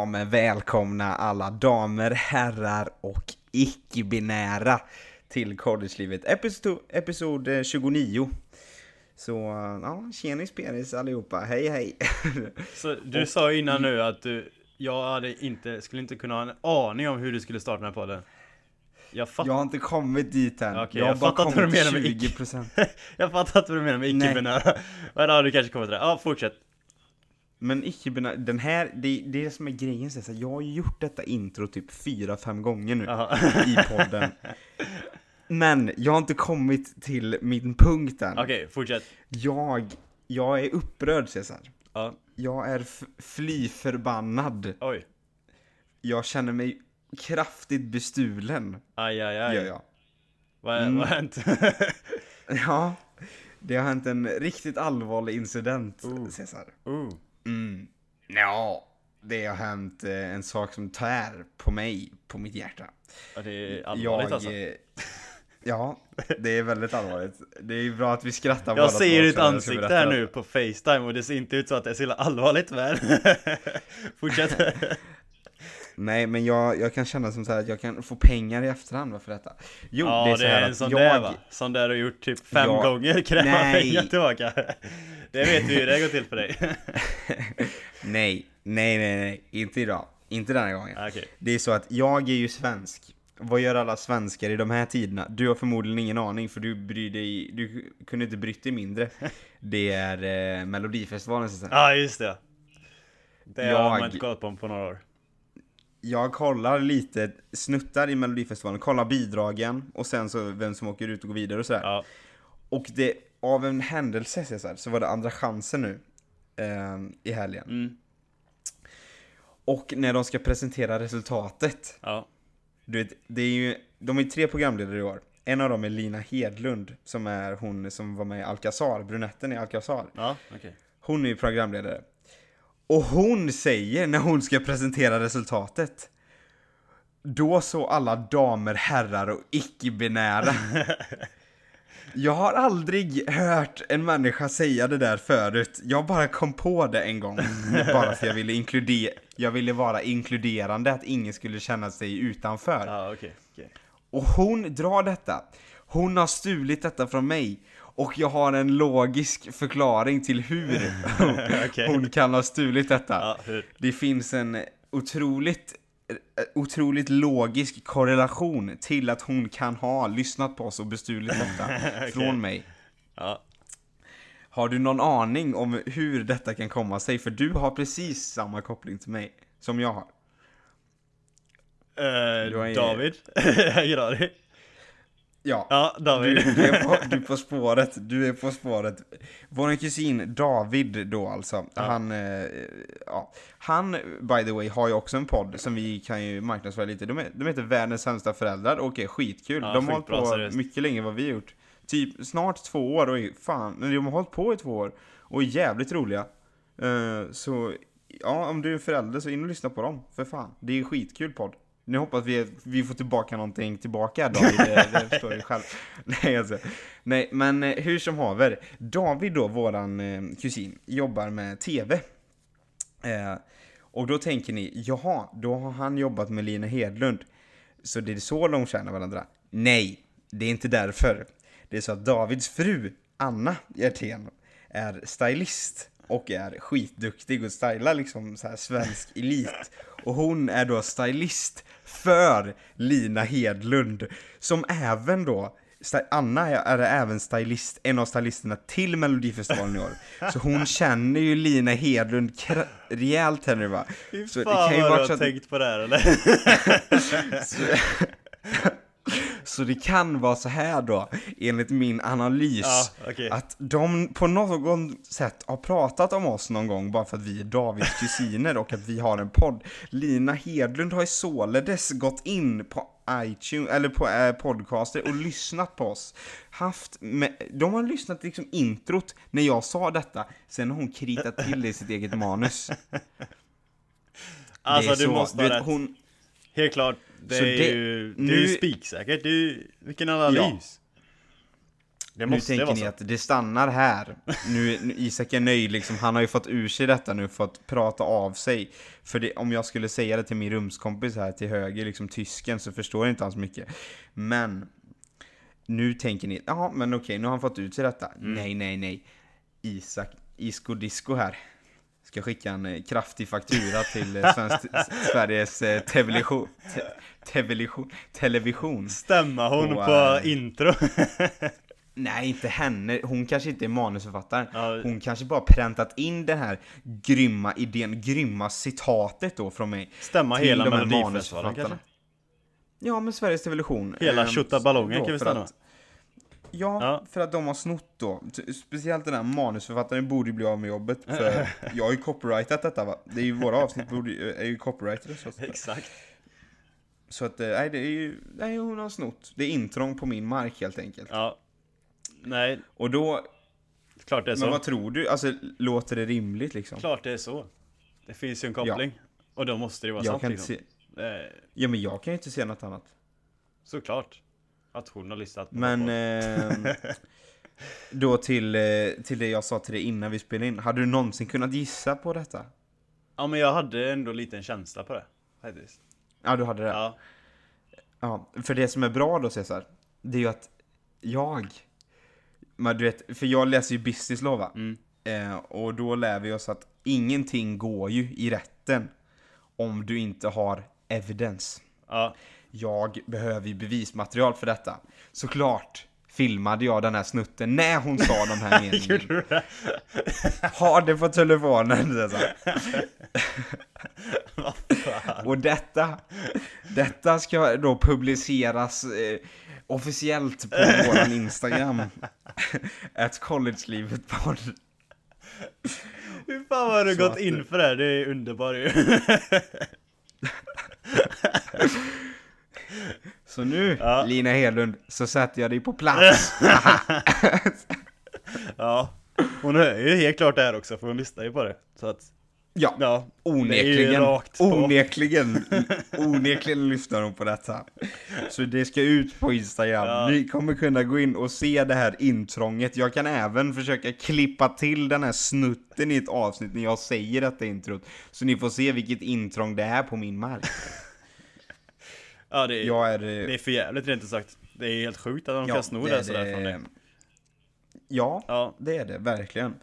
Ja men välkomna alla damer, herrar och icke-binära till Collegelivet episod, episod eh, 29 Så ja, tjenis penis allihopa, hej hej. Så du sa innan nu att du, jag hade inte, skulle inte kunna ha en aning om hur du skulle starta den här podden. Jag fattar Jag har inte kommit dit än. Okej, jag, jag har bara kommit vad du menar med 20% Jag fattar inte vad du menar med icke-binära. Men ja, du kanske kommer till det, ja fortsätt men icke den här, det, det är det som är grejen så jag har gjort detta intro typ fyra fem gånger nu i podden. Men jag har inte kommit till min punkt än. Okej, okay, fortsätt. Jag, jag är upprörd Cesar. Ja. Jag är fly förbannad. Oj. Jag känner mig kraftigt bestulen Aj, aj, aj. Gör jag. Vad mm. har hänt? ja Det har hänt en riktigt allvarlig incident, uh. Cesar. Uh. Mm. Ja, det har hänt eh, en sak som tär på mig, på mitt hjärta. Ja, det är allvarligt jag, alltså. Eh, ja, det är väldigt allvarligt. Det är bra att vi skrattar Jag ser ditt ansikte här nu på Facetime och det ser inte ut så att det är så allvarligt men Fortsätt Nej men jag, jag kan känna som så att jag kan få pengar i efterhand för detta. Jo, ja, det är så det är en sån jag... där va? Sån där du gjort typ fem jag... gånger, kräva pengar tillbaka. Det vet vi hur det går till för dig. Nej, nej, nej, nej, inte idag. Inte denna gången. Ah, okay. Det är så att jag är ju svensk. Vad gör alla svenskar i de här tiderna? Du har förmodligen ingen aning för du bryr dig, du kunde inte brytt dig mindre. Det är eh, Melodifestivalen Ja ah, just det. Det jag... har man inte kollat på på några år jag kollar lite snuttar i Melodifestivalen, kollar bidragen och sen så vem som åker ut och går vidare och sådär. Ja. Och det, av en händelse Cesar, så var det andra chansen nu eh, i helgen. Mm. Och när de ska presentera resultatet. Ja. Du vet, det är ju, de är tre programledare i år. En av dem är Lina Hedlund, som är hon som var med i Alcazar, brunetten i Alcazar. Ja, okay. Hon är ju programledare. Och hon säger när hon ska presentera resultatet Då så alla damer, herrar och icke-binära. Jag har aldrig hört en människa säga det där förut. Jag bara kom på det en gång Bara för jag ville inkludera Jag ville vara inkluderande, att ingen skulle känna sig utanför. Ah, okay, okay. Och hon drar detta. Hon har stulit detta från mig och jag har en logisk förklaring till hur okay. hon kan ha stulit detta. Ja, det finns en otroligt otroligt logisk korrelation till att hon kan ha lyssnat på oss och bestulit detta okay. från mig. Ja. Har du någon aning om hur detta kan komma sig? För du har precis samma koppling till mig som jag har. Uh, David? Ingen Ja, ja David. Du, du, är på, du är på spåret, du är på spåret. Vår kusin David då alltså, ja. han, eh, ja, han by the way har ju också en podd som vi kan ju marknadsföra lite. De, de heter Världens sämsta föräldrar och är skitkul. Ja, de har hållit på seriöst. mycket längre än vad vi har gjort. Typ snart två år och fan, de har hållit på i två år och är jävligt roliga. Uh, så ja, om du är förälder så in och lyssna på dem, för fan. Det är skitkul podd. Nu hoppas vi att vi får tillbaka någonting tillbaka David, det, det förstår du själv. Nej, alltså. Nej, men eh, hur som haver. David då, våran eh, kusin, jobbar med TV. Eh, och då tänker ni, jaha, då har han jobbat med Lina Hedlund. Så det är så de känner varandra? Nej, det är inte därför. Det är så att Davids fru, Anna Hjertén, är stylist och är skitduktig och stylar liksom så här svensk elit. Och hon är då stylist för Lina Hedlund, som även då Anna är även stylist, en av stylisterna till Melodifestivalen i år. Så hon känner ju Lina Hedlund rejält här nu va. Fy fan så det kan ju vad du har tänkt på det här eller? så, så det kan vara så här då, enligt min analys, ja, okay. att de på något sätt har pratat om oss någon gång bara för att vi är Davids kusiner och att vi har en podd. Lina Hedlund har ju således gått in på iTunes, eller på eh, podcaster och lyssnat på oss. Haft med, de har lyssnat liksom introt när jag sa detta, sen har hon kritat till det i sitt eget manus. Alltså du så, måste ha rätt. Hon, Helt klart. Det så är det, ju, det nu, är ju spiksäkert. Det är ju, vilken analys. Ja. Det måste nu tänker ni att det stannar här. Nu, nu, Isak är nöjd liksom, han har ju fått ur sig detta nu, fått prata av sig. För det, om jag skulle säga det till min rumskompis här till höger, liksom tysken, så förstår jag inte han så mycket. Men, nu tänker ni, ja men okej, nu har han fått ut sig detta. Mm. Nej, nej, nej. Isak, Isko Disco här. Ska skicka en eh, kraftig faktura till eh, svensk, Sveriges eh, television, te, television, television. Stämma hon på, på intro? Nej, inte henne. Hon kanske inte är manusförfattaren. Ja. Hon kanske bara präntat in den här grymma idén, grymma citatet då från mig. Stämma hela Melodifestivalen kanske? Ja, men Sveriges Television. Hela tjottaballongen kan vi stämma. Ja, ja, för att de har snott då. Speciellt den här manusförfattaren borde ju bli av med jobbet. För jag har ju copyrightat detta va. Det är ju våra avsnitt borde, är ju copyrightade så att Exakt. Så att, eh, nej det är ju, nej hon har snott. Det är intrång på min mark helt enkelt. Ja. Nej. Och då... Klart det är så. Men vad tror du? Alltså, låter det rimligt liksom? Klart det är så. Det finns ju en koppling. Ja. Och då måste det vara jag sant kan liksom. Se... Ja men jag kan ju inte se något annat. Såklart. Att hon har listat på Men... Eh, då till, eh, till det jag sa till dig innan vi spelade in. Hade du någonsin kunnat gissa på detta? Ja men jag hade ändå lite en känsla på det. Faktiskt. Ja du hade det? Ja. Ja, för det som är bra då Cesar, det är ju att jag men du vet, för jag läser ju business law va? Mm. Eh, och då lär vi oss att ingenting går ju i rätten om du inte har evidence. Ja. Jag behöver ju bevismaterial för detta. Såklart filmade jag den här snutten när hon sa de här meningarna. Har det på telefonen. Och detta, detta ska då publiceras eh, officiellt på våran Instagram. At collegelivet podd. Hur fan har du så gått att... in för det här? Det är underbart ju. Så nu, ja. Lina Hedlund, så sätter jag dig på plats. ja, hon hör ju helt klart det här också, för hon lyssnar ju på det. Så att Ja, ja onekligen. Onekligen. onekligen lyssnar de på detta. Så det ska ut på Instagram. Ja. Ni kommer kunna gå in och se det här intrånget. Jag kan även försöka klippa till den här snutten i ett avsnitt när jag säger detta introt. Så ni får se vilket intrång det är på min mark. Ja, det är, är, eh, det är för jävligt rent ut sagt. Det är helt sjukt att de ja, kan sno det, det sådär från dig. Ja, ja, det är det verkligen.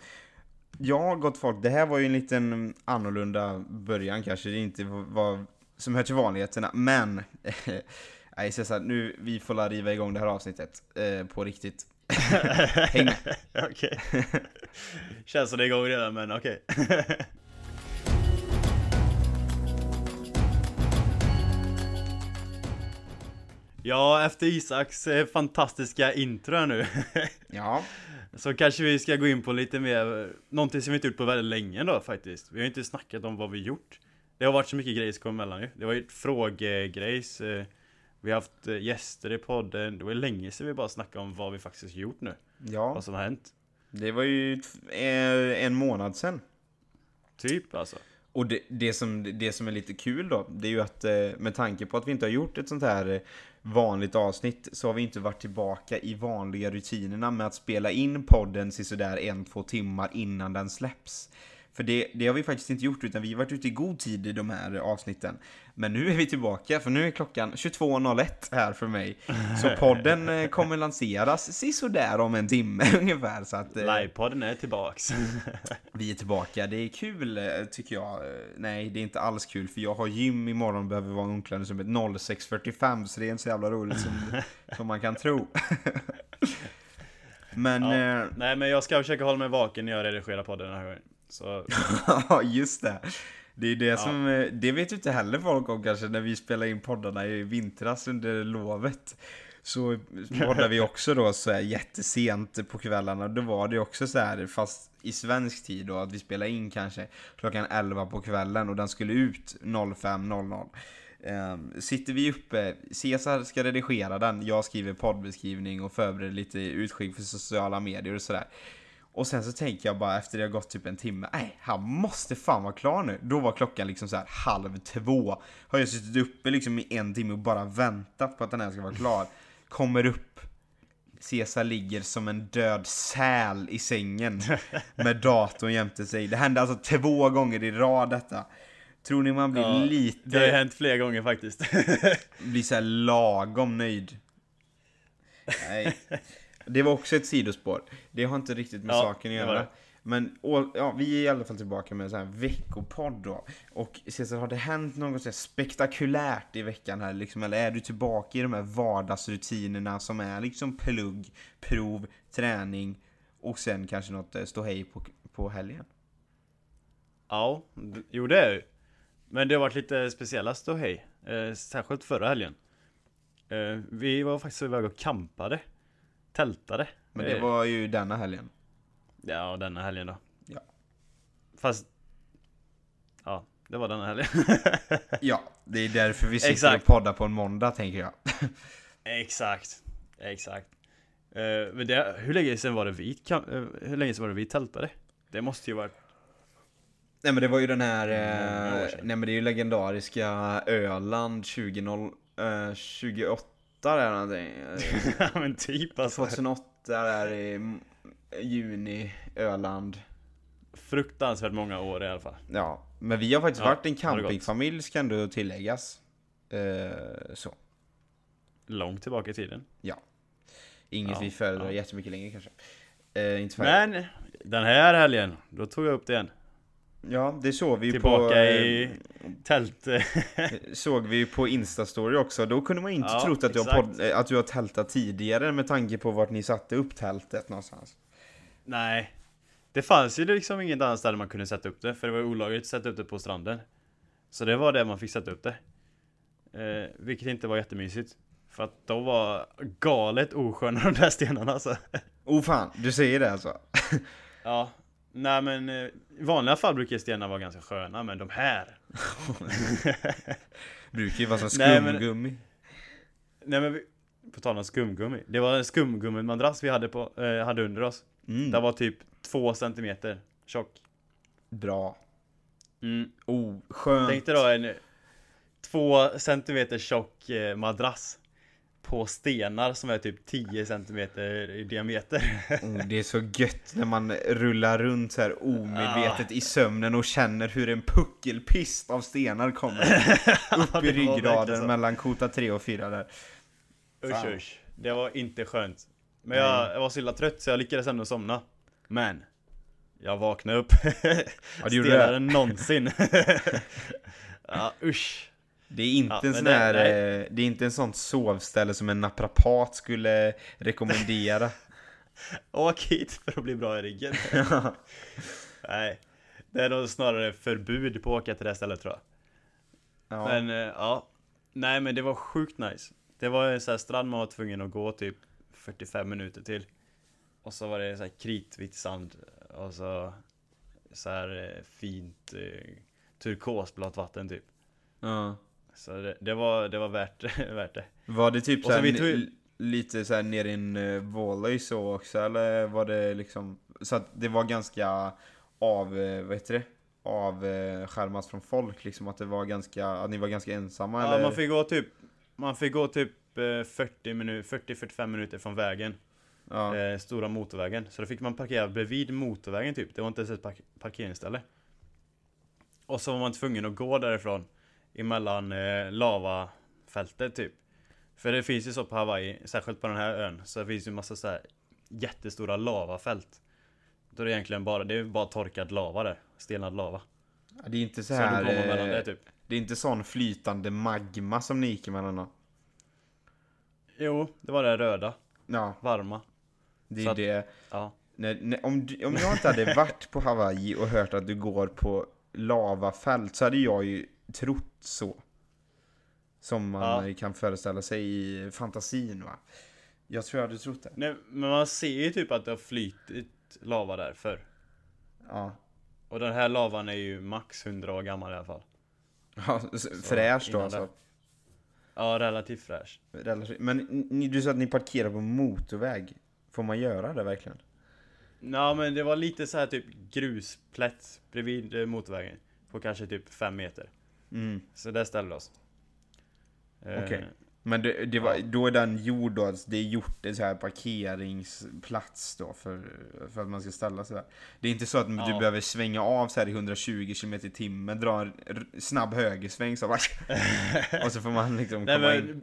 Ja, gott folk, det här var ju en liten annorlunda början kanske, det inte var som hör till vanligheterna, men Nej, så här, nu, vi får la riva igång det här avsnittet eh, på riktigt. Häng med. okej. Känns som det är igång redan, men okej. ja, efter Isaks eh, fantastiska intro nu. ja. Så kanske vi ska gå in på lite mer, någonting som vi inte gjort på väldigt länge då faktiskt. Vi har inte snackat om vad vi gjort. Det har varit så mycket grejer som kom emellan ju. Det var ju ett frågegrejs. Eh, vi har haft eh, gäster i podden. Det var länge sedan vi bara snackade om vad vi faktiskt gjort nu. Ja. Vad som har hänt. Det var ju en månad sedan. Typ alltså. Och det, det, som, det som är lite kul då, det är ju att med tanke på att vi inte har gjort ett sånt här vanligt avsnitt så har vi inte varit tillbaka i vanliga rutinerna med att spela in podden sådär en, två timmar innan den släpps. För det, det har vi faktiskt inte gjort, utan vi har varit ute i god tid i de här avsnitten. Men nu är vi tillbaka, för nu är klockan 22.01 här för mig. Så podden eh, kommer lanseras sådär om en timme ungefär. Så att, eh, Livepodden är tillbaks. vi är tillbaka, det är kul eh, tycker jag. Nej, det är inte alls kul, för jag har gym imorgon och behöver vara i omklädningsrummet 06.45, så det är inte så jävla roligt som, som man kan tro. Men... Ja. Eh, Nej, men jag ska försöka hålla mig vaken när jag redigerar podden den här gången. Så... Ja, just det. Det är det ja. som, eh, det vet ju inte heller folk om kanske när vi spelar in poddarna i vintras under lovet. Så poddar vi också då så här jättesent på kvällarna. Då var det också så här, fast i svensk tid då, att vi spelade in kanske klockan 11 på kvällen och den skulle ut 05.00. Um, sitter vi uppe, Cesar ska redigera den, jag skriver poddbeskrivning och förbereder lite utskick för sociala medier och sådär. Och sen så tänker jag bara efter det har gått typ en timme, nej, han måste fan vara klar nu. Då var klockan liksom så här halv två. Har jag suttit uppe liksom i en timme och bara väntat på att den här ska vara klar. Kommer upp Caesar ligger som en död säl i sängen med datorn jämte sig. Det hände alltså två gånger i rad detta. Tror ni man blir Ja, lite, Det har hänt flera gånger faktiskt. blir så lagom nöjd? Nej. Det var också ett sidospår. Det har inte riktigt med Ja, saken att göra. Men ja, vi är i alla fall tillbaka med en veckopodd då. Och Cesar, har det hänt något så spektakulärt i veckan här liksom? Eller är du tillbaka i de här vardagsrutinerna som är liksom plugg, prov, träning och sen kanske något eh, ståhej på, på helgen? ja, jo det är ju. Men det har varit lite speciella ståhej. Eh, särskilt förra helgen. Eh, vi var faktiskt iväg och campade tältade. Men det eh. var ju denna helgen. Ja, denna helgen då. Ja. Fast... Ja, det var denna helgen. ja, det är därför vi sitter Exakt. och poddar på en måndag, tänker jag. Exakt. Exakt. Uh, men det, hur länge sen var det vi, kan, uh, hur länge sedan var det vi tältade? Det måste ju vara Nej men det var ju den här, uh, nej men det är ju legendariska Öland 20, 2008 2008 där någonting. ja men typ alltså. 2008 där i juni, Öland. Fruktansvärt många år i alla fall. Ja, men vi har faktiskt ja, varit en campingfamilj ska ändå tilläggas. Eh, så. Långt tillbaka i tiden. Ja. Inget ja, vi föredrar ja. jättemycket längre kanske. Eh, men den här helgen, då tog jag upp det igen. Ja, det såg vi ju på... Tillbaka eh, i tält. Såg vi ju på Instastory också, då kunde man inte Ja, trott att du, har podd, eh, att du har tältat tidigare med tanke på vart ni satte upp tältet någonstans. Nej. Det fanns ju liksom inget annat ställe man kunde sätta upp det, för det var olagligt att sätta upp det på stranden. Så det var det man fick sätta upp det. Eh, vilket inte var jättemysigt. För att de var galet osköna de där stenarna alltså. Oh fan, du säger det alltså? Ja. Nej men eh, i vanliga fall brukar stenar vara ganska sköna, men de här. Brukar ju vara som Nej, men- skumgummi. Nej men på tal om skumgummi. Det var en skumgummimadrass vi hade, på, eh, hade under oss. Mm, Den var typ två centimeter tjock. Bra. Mm. Oh, skönt. Tänk dig då en två centimeter tjock eh, madrass på stenar som är typ 10 centimeter i diameter. Oh, det är så gött när man rullar runt så här omedvetet i sömnen och känner hur en puckelpist av stenar kommer upp i ryggraden mellan kota 3 och 4 där. Usch Fan. usch. Det var inte skönt. Men jag, jag var så illa trött så jag lyckades ändå somna. Men jag vaknade upp Ja, stelare än någonsin. ja usch. Det är inte Ja, en sån det- här, nej. eh, det är inte en sån sovställe som en naprapat skulle rekommendera. Åk hit för att bli bra i ryggen. Nej. Det är nog snarare förbud på att åka till det stället tror jag. ja. Men eh, ja. Nej men det var sjukt nice. Det var en sån här strand man var tvungen att gå typ 45 minuter till. Och så var det så här kritvit sand. Och så så här eh, fint eh, turkosblått vatten typ. ja. Så det, det var, det var värt, värt det. Var det typ så såhär, vi tog- li- lite såhär nere i en uh, Vålöj så också eller var det liksom Så att det var ganska av, eh, vad heter det? Av eh, från folk liksom att det var ganska, att ni var ganska ensamma Ja, eller? man fick gå typ Man fick gå typ eh, 40 minuter, 40-45 minuter från vägen. ja. eh, stora motorvägen. Så då fick man parkera bredvid motorvägen typ. Det var inte ens ett park- parkeringsställe. Och så var man tvungen att gå därifrån emellan eh, lavafältet typ. För det finns ju så på Hawaii, särskilt på den här ön, så finns ju massa så här jättestora lavafält. Då är det egentligen bara, det är bara torkad lava där. Stelnad lava. Ja, Det är inte så här, eh, det typ. det är inte sån flytande magma som ni gick emellan då? Jo, det var det röda, Ja, varma. det är att- det. Ja. När, när, om, du, om jag inte hade varit på Hawaii och hört att du går på lavafält så hade jag ju trott så. Som man Ja. kan föreställa sig i fantasin va. Jag tror jag hade trott det. Nej, men man ser ju typ att det har flytit lava där förr. Ja. Och den här lavan är ju max 100 år gammal i alla fall. ja fräscht då alltså. det. Ja, relativt fräsch. Relativt- Men ni, du sa att ni parkerar på motorväg. Får man göra det verkligen? Ja, men det var lite så här typ grusplätt bredvid eh, motorvägen. På kanske typ 5 meter. Mm. Så där ställde vi oss. Eh, Okej. Men det, det var, då är den gjord då, alltså det är gjort en så här parkeringsplats då för, för att man ska ställa sig där. Det är inte så att Ja. du behöver svänga av så här i 120 km i timmen, dra en snabb högersväng så bara, Och så får man liksom Nej komma in. men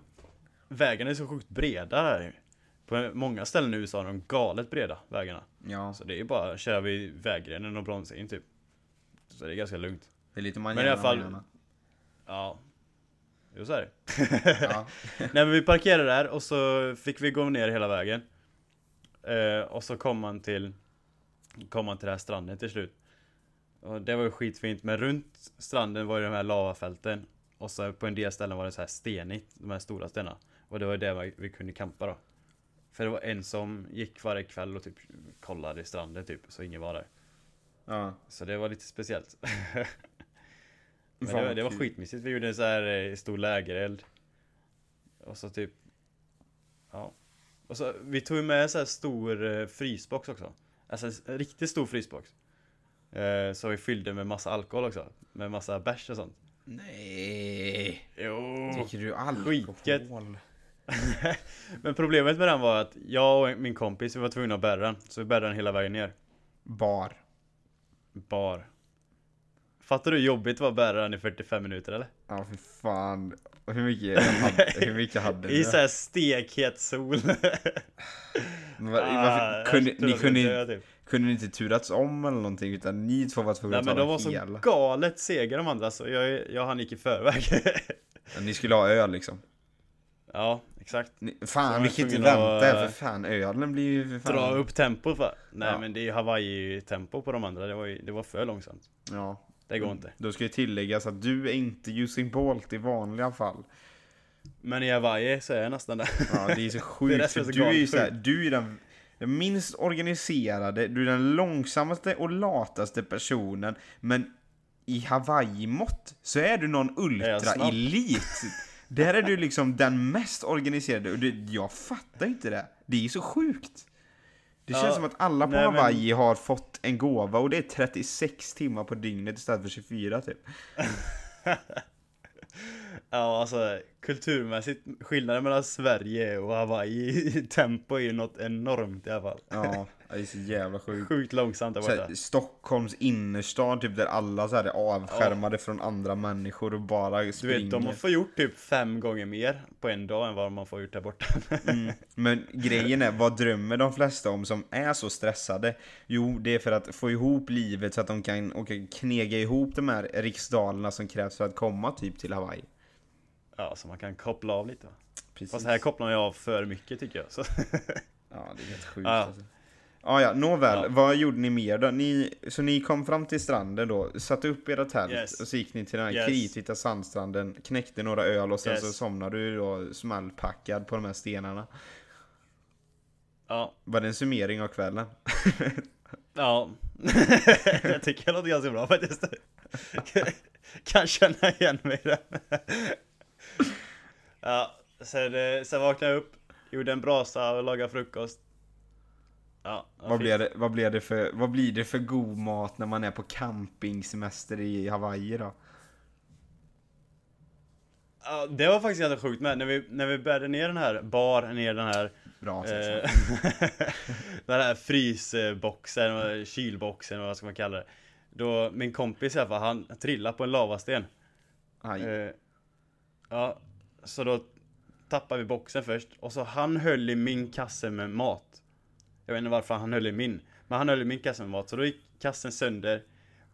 Vägarna är så sjukt breda här. På många ställen i USA är de galet breda, vägarna. Ja, Så det är ju bara att köra vid vägrenen och bromsa in typ. Så det är ganska lugnt. det är lite man Men i alla fall- gärna. Ja. Jo så är det. Ja. Nej men vi parkerade där och så fick vi gå ner hela vägen. Eh, och så kom man till Kom man till det här stranden till slut. Och det var ju skitfint men runt stranden var ju de här lavafälten. Och så på en del ställen var det så här stenigt, de här stora stenarna. Och det var där vi, kunde campa då. För det var en som gick varje kväll och typ kollade i stranden typ, så ingen var där. ja. Så det var lite speciellt. Men det, det var skitmysigt, vi gjorde en så här eh, stor lägereld. Och så typ Ja. Och så, vi tog med en så här stor eh, frysbox också. Alltså en riktigt stor frysbox. Eh, Så vi fyllde med massa alkohol också. Med massa bärs och sånt. Nej. Jo. Dricker du alkohol? Skitgött. Men problemet med den var att jag och min kompis, vi var tvungna att bära den. Så vi bärde den hela vägen ner. Bar. Bar Fattar du hur jobbigt det var att bära den i 45 minuter eller? Ja, för fan. Hur mycket hade, hur mycket hade I du? såhär stekhet sol Men var- Ah, kunde, ni kunde, dö, typ. kunde ni inte turats om eller någonting utan ni två var tvungna Nej att men ta de var det så galet sega de andra så jag, jag han gick i förväg Ni skulle ha öl liksom? Ja, exakt Ni, fan vi kan inte vänta här för fan ölen blir ju för fan Dra upp tempot va? Nej Ja. men det är Hawaii-tempo på de andra, det var, ju, det var för långsamt Ja Det går inte. Då ska ju tilläggas att du är inte Usain Bolt i vanliga fall. Men i Hawaii så är jag nästan där. Ja det är så sjukt det är så du är ju galet såhär, du är den den minst organiserade, du är den långsammaste och lataste personen Men i Hawaii-mått så är du någon ultra-elit. Där är du liksom den mest organiserade och det, jag fattar inte det. Det är så sjukt Det Ja, känns som att alla på nej, men- Hawaii har fått en gåva och det är 36 timmar på dygnet istället för 24 typ. Ja alltså kulturmässigt, skillnaden mellan Sverige och Hawaii i tempo är ju något enormt i alla fall. Ja, det är så jävla sjukt Sjukt långsamt där borta Stockholms innerstad, typ där alla så här är avskärmade från andra människor och bara Du springer. vet, de får gjort typ fem gånger mer på en dag än vad man får gjort där borta mm. Men grejen är, vad drömmer de flesta om som är så stressade? Jo, det är för att få ihop livet så att de kan kan knega ihop de här riksdalerna som krävs för att komma typ till Hawaii. Ja, så man kan koppla av lite? Precis. Fast här kopplar ju av för mycket tycker jag så. Ja, det är helt sjukt Ja. alltså. Ah, ja, nåväl, Ja. vad gjorde ni mer då? Ni, så ni kom fram till stranden då, satte upp era tält Yes. och så gick ni till den här Yes. kritvita sandstranden, knäckte några öl och sen Yes. så somnade du då smällpackad på de här stenarna. Ja, Var det en summering av kvällen? ja. jag tycker det låter ganska bra faktiskt. kan känna igen mig i den. ja, sen, eh, sen vaknade jag upp, gjorde en brasa och lagade frukost. Ja, Vad fint. blir, det, vad, blir det för, vad blir det för god mat när man är på campingsemester i Hawaii då? Ja, det var faktiskt ganska sjukt med. När vi, när vi bärde ner den här, bar ner den här Bra Eh, den här frysboxen, och kylboxen och vad ska man kalla det Då, min kompis i alla fall, han trillade på en lavasten eh, Ja, så då tappade vi boxen först och så han höll i min kasse med mat Jag vet inte varför han höll i min Men han höll i min kasse med mat, så då gick kassen sönder.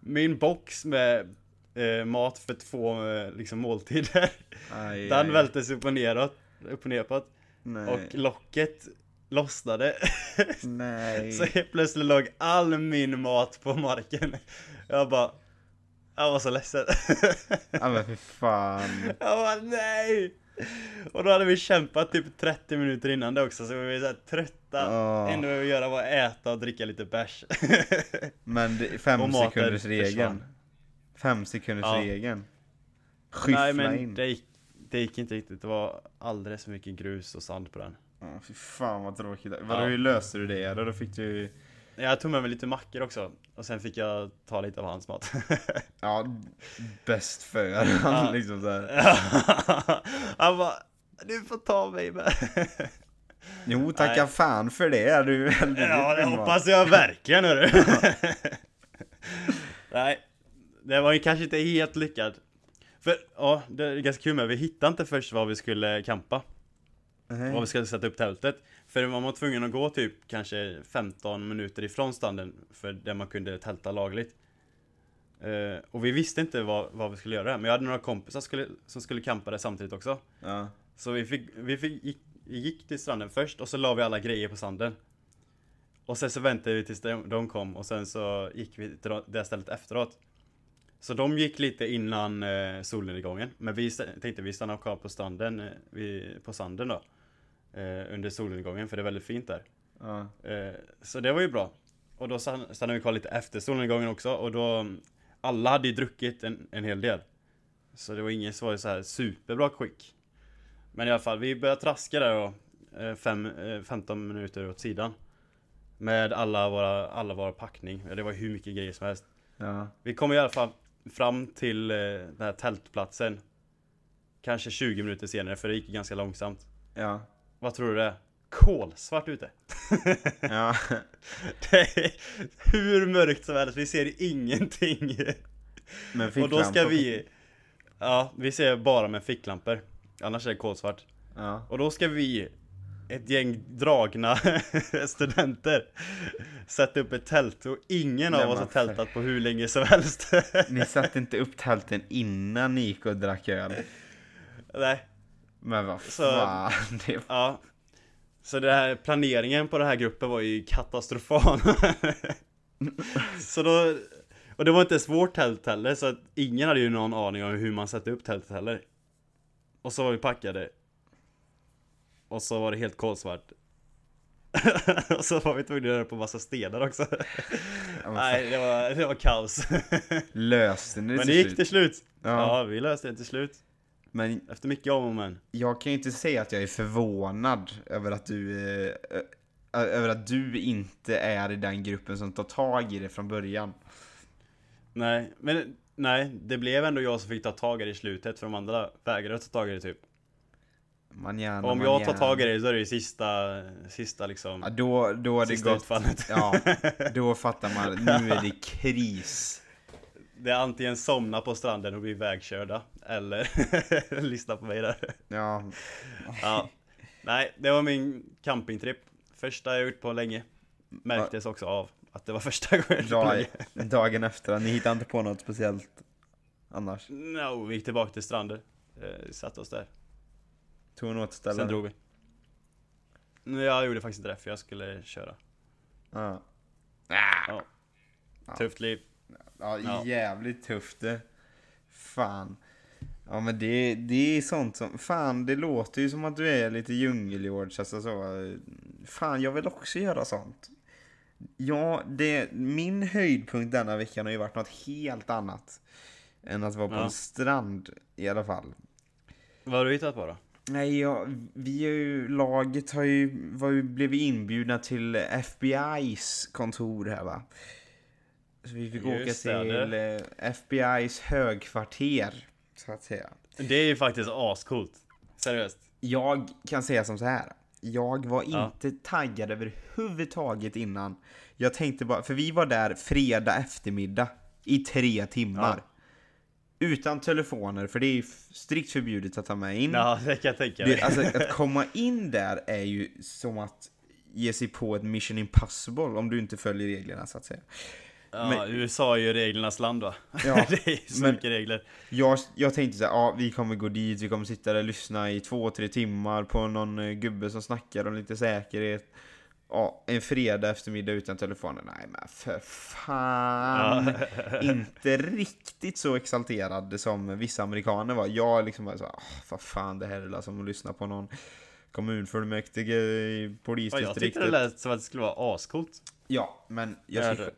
Min box med eh, mat för två eh, liksom måltider. Aj, Den aj. vältes upp och neråt, upp och neråt. Och locket lossnade. Nej. Så helt plötsligt låg all min mat på marken. Jag bara Jag var så ledsen. Ja men för fan. Jag bara nej. Och då hade vi kämpat typ 30 minuter innan det också så vi var så här trötta Åh. Enda vi ville göra var att äta och dricka lite bärs Men det, fem sekunders regeln. Fem sekunders Ja. regeln. Skyffla Nej men in. det gick, det gick inte riktigt, det var alldeles för mycket grus och sand på den Ja, fy fan vad tråkigt. Ja. Hur löste du det då? Fick du... Jag tog med mig lite mackor också Och sen fick jag ta lite av hans mat Ja, bäst för Ja. liksom så här. han bara Du får ta mig med. Jo, tacka Nej. fan för det är du väldigt Ja, det hoppas jag verkligen hörru. Nej, det var ju kanske inte helt lyckat. För, ja, det är ganska kul med, vi hittade inte först var vi skulle campa. Nej. Var vi skulle sätta upp tältet. För man var tvungen att gå typ kanske 15 minuter ifrån stranden för där man kunde tälta lagligt. Eh, och vi visste inte vad, vad vi skulle göra, men jag hade några kompisar skulle, som skulle campa där samtidigt också. Ja. Så vi fick, vi fick, gick, vi gick till stranden först och så la vi alla grejer på sanden. Och sen så väntade vi tills de, de kom och sen så gick vi till det stället efteråt. Så de gick lite innan eh, solnedgången. Men vi tänkte vi stannar kvar på stranden, eh, vi, på sanden då. Eh, under solnedgången för det är väldigt fint där. Ja. Eh, så det var ju bra. Och då stann- stannade vi kvar lite efter solnedgången också och då Alla hade ju druckit en, en hel del. Så det var ingen som var i så här superbra skick. Men i alla fall, vi började traska där då. eh, Fem, eh, 15 minuter åt sidan. Med alla våra, alla våra packning. Det var hur mycket grejer som helst. Ja. Vi kom i alla fall fram till eh, den här tältplatsen. Kanske 20 minuter senare, för det gick ganska långsamt. Ja. Vad tror du det är? Kolsvart ute. Ja. Det är hur mörkt som helst, vi ser ingenting. Men Och då ska vi... Ja, vi ser bara med ficklampor. Annars är det kolsvart. Ja. Och då ska vi, ett gäng dragna studenter, sätta upp ett tält och ingen Nej, av oss har men för- tältat på hur länge som helst. Ni satte inte upp tälten innan ni gick och drack öl? Nej, Men vad Så- fan, det ja. Så det här, planeringen på den här gruppen var ju katastrofal. så då, och det var inte svårt tält heller, så att ingen hade ju någon aning om hur man sätter upp tältet heller. Och så var vi packade. Och så var det helt kolsvart. och så var vi tvungna att göra på massa stenar också. Ja, Nej, det var, det var kaos. löste ni det Men det gick slut? till slut. Ja. Ja, vi löste det till slut. Men Efter mycket om och men. jag kan ju inte säga att jag är förvånad över att du eh, över att du inte är i den gruppen som tar tag i det från början. Nej, men nej, det blev ändå jag som fick ta tag i det i slutet för de andra vägrade ta tag i det typ. Man gärna, Och om jag tar tag i det så är det ju sista, sista liksom, Ja, då, då har det sista gått. utfallet. Ja, då fattar man. Nu är det kris. Det är antingen somna på stranden och bli vägkörda, eller lyssna på mig där. Ja, Ja. Nej, det var min campingtrip. Första jag gjort på länge. Märktes också av att det var första gången på dag, dagen efter. Ni hittar inte på något speciellt annars? No, vi gick tillbaka till stranden. Eh, satte oss där. Tog något ställe? Sen drog vi. Nej, jag gjorde faktiskt inte det, för jag skulle köra. Ja. Ja. Ja. Tufft liv. Ja, Ja. jävligt tufft det. Fan. Ja men det, det är sånt som, fan det låter ju som att du är lite djungelgeorge, alltså så. Fan jag vill också göra sånt. Ja, det, min höjdpunkt denna veckan har ju varit något helt annat. Än att vara på Ja. en strand i alla fall. Vad har du hittat på då? Nej, ja, vi är ju, laget har ju, var ju, blev ju inbjudna till FBI's kontor här va. Så vi fick Just åka till det- eh, FBI's högkvarter, så att säga. Det är ju faktiskt ascoolt. Seriöst. Jag kan säga som så här. Jag var Ja. inte taggad överhuvudtaget innan. Jag tänkte bara, för vi var där fredag eftermiddag i tre timmar. Ja. Utan telefoner, för det är ju strikt förbjudet att ta med in. Ja, det kan jag tänka mig. Alltså, att komma in där är ju som att ge sig på ett mission impossible om du inte följer reglerna så att säga. Ja, men- USA är ju reglernas land va? Ja, det är så men- mycket regler. Jag, jag tänkte så här, ja vi kommer gå dit, vi kommer sitta där och lyssna i två, tre timmar på någon eh, gubbe som snackar om lite säkerhet. Ja, en fredag eftermiddag utan telefonen. Nej men för fan. Inte riktigt så exalterad som vissa amerikaner var. Jag liksom var så här, "Ah, vad fan det här är som att lyssna på någon kommunfullmäktige i Ja, jag polisdistriktet. tyckte det lät som att det skulle vara ascoolt. Ja, men jag Ja, det-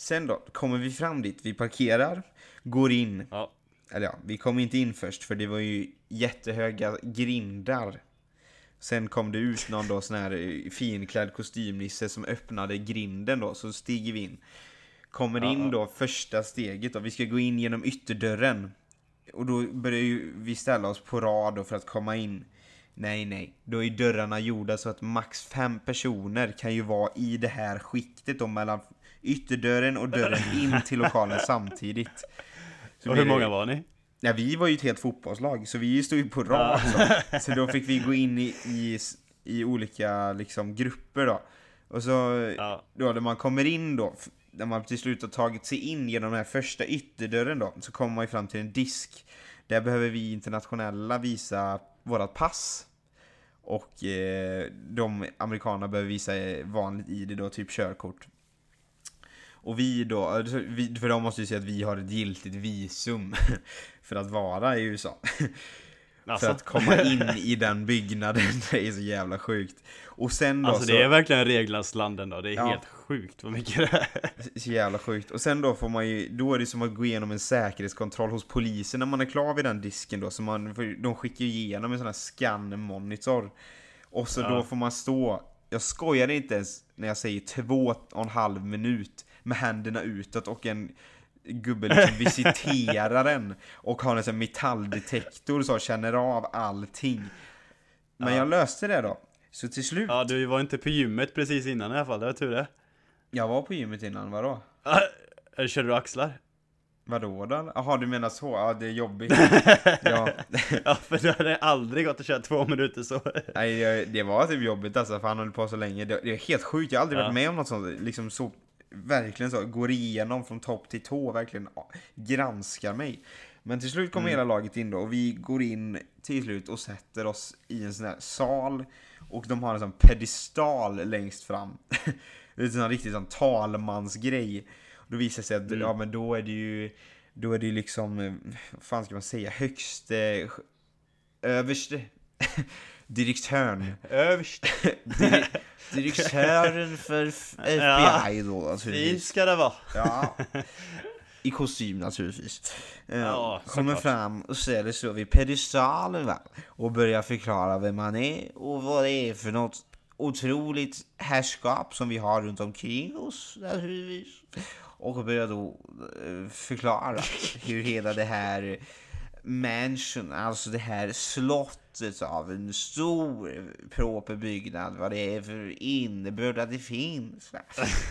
Sen då, kommer vi fram dit, vi parkerar, går in. Ja. Eller ja, vi kom inte in först för det var ju jättehöga grindar. Sen kom det ut någon då sån här eh, finklädd kostymnisse som öppnade grinden då, så stiger vi in. Kommer Ja, in då, första steget då, vi ska gå in genom ytterdörren. Och då börjar ju vi ställa oss på rad då för att komma in. Nej, nej. Då är dörrarna gjorda så att max fem personer kan ju vara i det här skiktet då mellan ytterdörren och dörren in till lokalen samtidigt. Så Och hur många var ni? Ja, vi var ju ett helt fotbollslag, så vi stod ju på rad. Så, så då fick vi gå in i, i, i olika liksom, grupper då. Och så, Ja. då när man kommer in då, när man till slut har tagit sig in genom den här första ytterdörren då, så kommer man ju fram till en disk. Där behöver vi internationella visa vårat pass. Och eh, de amerikanerna behöver visa vanligt ID då, typ körkort. Och vi då, alltså, för de måste ju säga att vi har ett giltigt visum för att vara i USA. Alltså, För att komma in i den byggnaden, det är så jävla sjukt. Och sen då alltså så, det är verkligen reglernas land ändå, det är Ja. helt sjukt vad mycket det är. så jävla sjukt. Och sen då får man ju, då är det som att gå igenom en säkerhetskontroll hos polisen när man är klar vid den disken då. Så man, de skickar ju igenom en sån här scan-monitor. Och så Ja. då får man stå, jag skojar inte ens när jag säger två och en halv minut med händerna utåt och en gubbe liksom visiterar en och har en sån metalldetektor så känner av allting. Men Ja. jag löste det då. Så till slut, Ja, du var inte på gymmet precis innan i alla fall, det var tur det. jag var på gymmet innan, vadå? Körde du axlar? Vadå då? Jaha, du menar så? Ja, det är jobbigt. ja, Ja, för du hade aldrig gått att köra två minuter så. nej, det- det var typ jobbigt alltså, för han höll på så länge. Det, det är helt sjukt, jag har aldrig Ja. varit med om något sånt. Liksom så, verkligen så, går igenom från topp till tå, verkligen granskar mig. Men till slut kommer Mm. hela laget in då, och vi går in till slut och sätter oss i en sån här sal. Och de har en sån pedestal längst fram. det är en sån riktig sån talmansgrej. Då visar det sig att, Mm. ja men då är det ju, då är det ju liksom, eh, vad fan ska man säga, högste, överste, direktören. Överst. Dir direktören för FBI då Fint naturligtvis. ska det vara. Ja. I kostym naturligtvis. Eh, Ja, kommer såklart. fram och ställer sig vid pedestalen va? Och börjar förklara vem man är och vad det är för något otroligt härskap som vi har runt omkring oss naturligtvis. Och börjar då eh, förklara hur hela det här mansion, alltså det här slottet av en stor proper byggnad, vad det är för innebörd att det finns.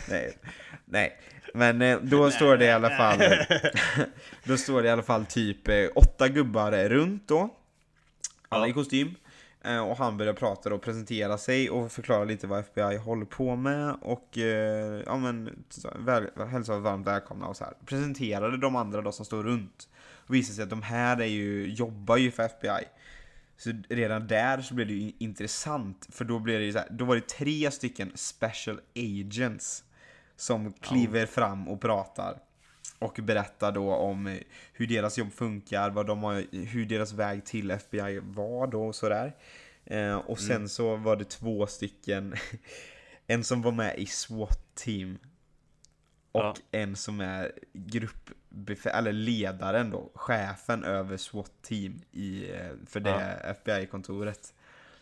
nej, nej, men eh, då står det i alla fall, då står det i alla fall typ eh, åtta gubbar runt då, alla Ja. i kostym. Eh, Och han börjar prata och presentera sig och förklara lite vad FBI håller på med och eh, ja men väl, hälsa varmt välkomna och så här. Presenterade de andra då som står runt. Och visade sig att de här är ju, jobbar ju för FBI. Så redan där så blev det ju intressant för då blev det ju så här, då var det tre stycken special agents som kliver fram och pratar. Och berättar då om hur deras jobb funkar, vad de har, hur deras väg till FBI var då och sådär. Eh, och sen så var det två stycken, en som var med i SWAT-team och Ja. en som är gruppbefäl, eller ledaren då, chefen över SWAT-team i, eh, för det FBI-kontoret.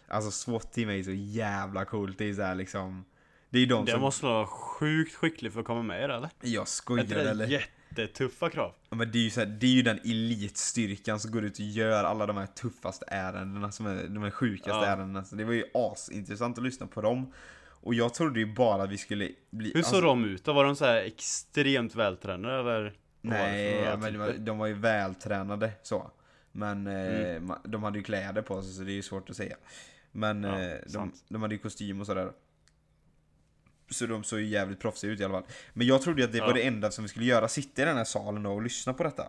Alltså SWAT-team är ju så jävla coolt, det är så här liksom det är de Det som... måste vara sjukt skicklig för att komma med i det eller? Jag skojar eller? jättetuffa krav? Ja, Men det är ju så här, det är ju den elitstyrkan som går ut och gör alla de här tuffaste ärendena, som är de här sjukaste Ja. ärendena. Så det var ju asintressant att lyssna på dem. Och jag trodde ju bara att vi skulle bli... Hur såg alltså, de ut då? Var de så här extremt vältränade eller? Nej, ja, men de var, typer? de var ju vältränade så. Men eh, Mm. ma- de hade ju kläder på sig så det är ju svårt att säga. Men Ja, eh, de, de hade ju kostym och sådär. Så de såg ju jävligt proffsiga ut i alla fall. Men jag trodde ju att det Ja. var det enda som vi skulle göra, sitta i den här salen och lyssna på detta.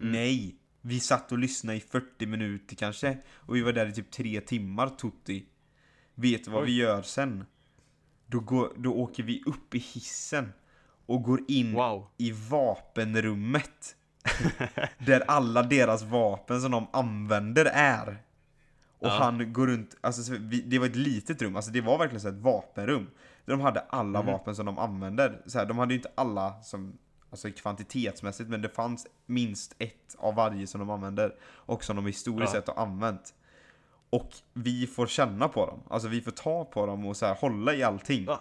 Mm. Nej! Vi satt och lyssnade i 40 minuter kanske. Och vi var där i typ 3 timmar, Tutti. Vet du vad Oj. vi gör sen? Då, går, då åker vi upp i hissen och går in Wow. i vapenrummet. där alla deras vapen som de använder är. Och Ja. han går runt, alltså det var ett litet rum, alltså det var verkligen så ett vapenrum. Där de hade alla Mhm. vapen som de använder. Så här, de hade ju inte alla som, alltså kvantitetsmässigt, men det fanns minst ett av varje som de använder. Och som de historiskt Ja. sett har använt. Och vi får känna på dem, alltså vi får ta på dem och så här, hålla i allting. Va?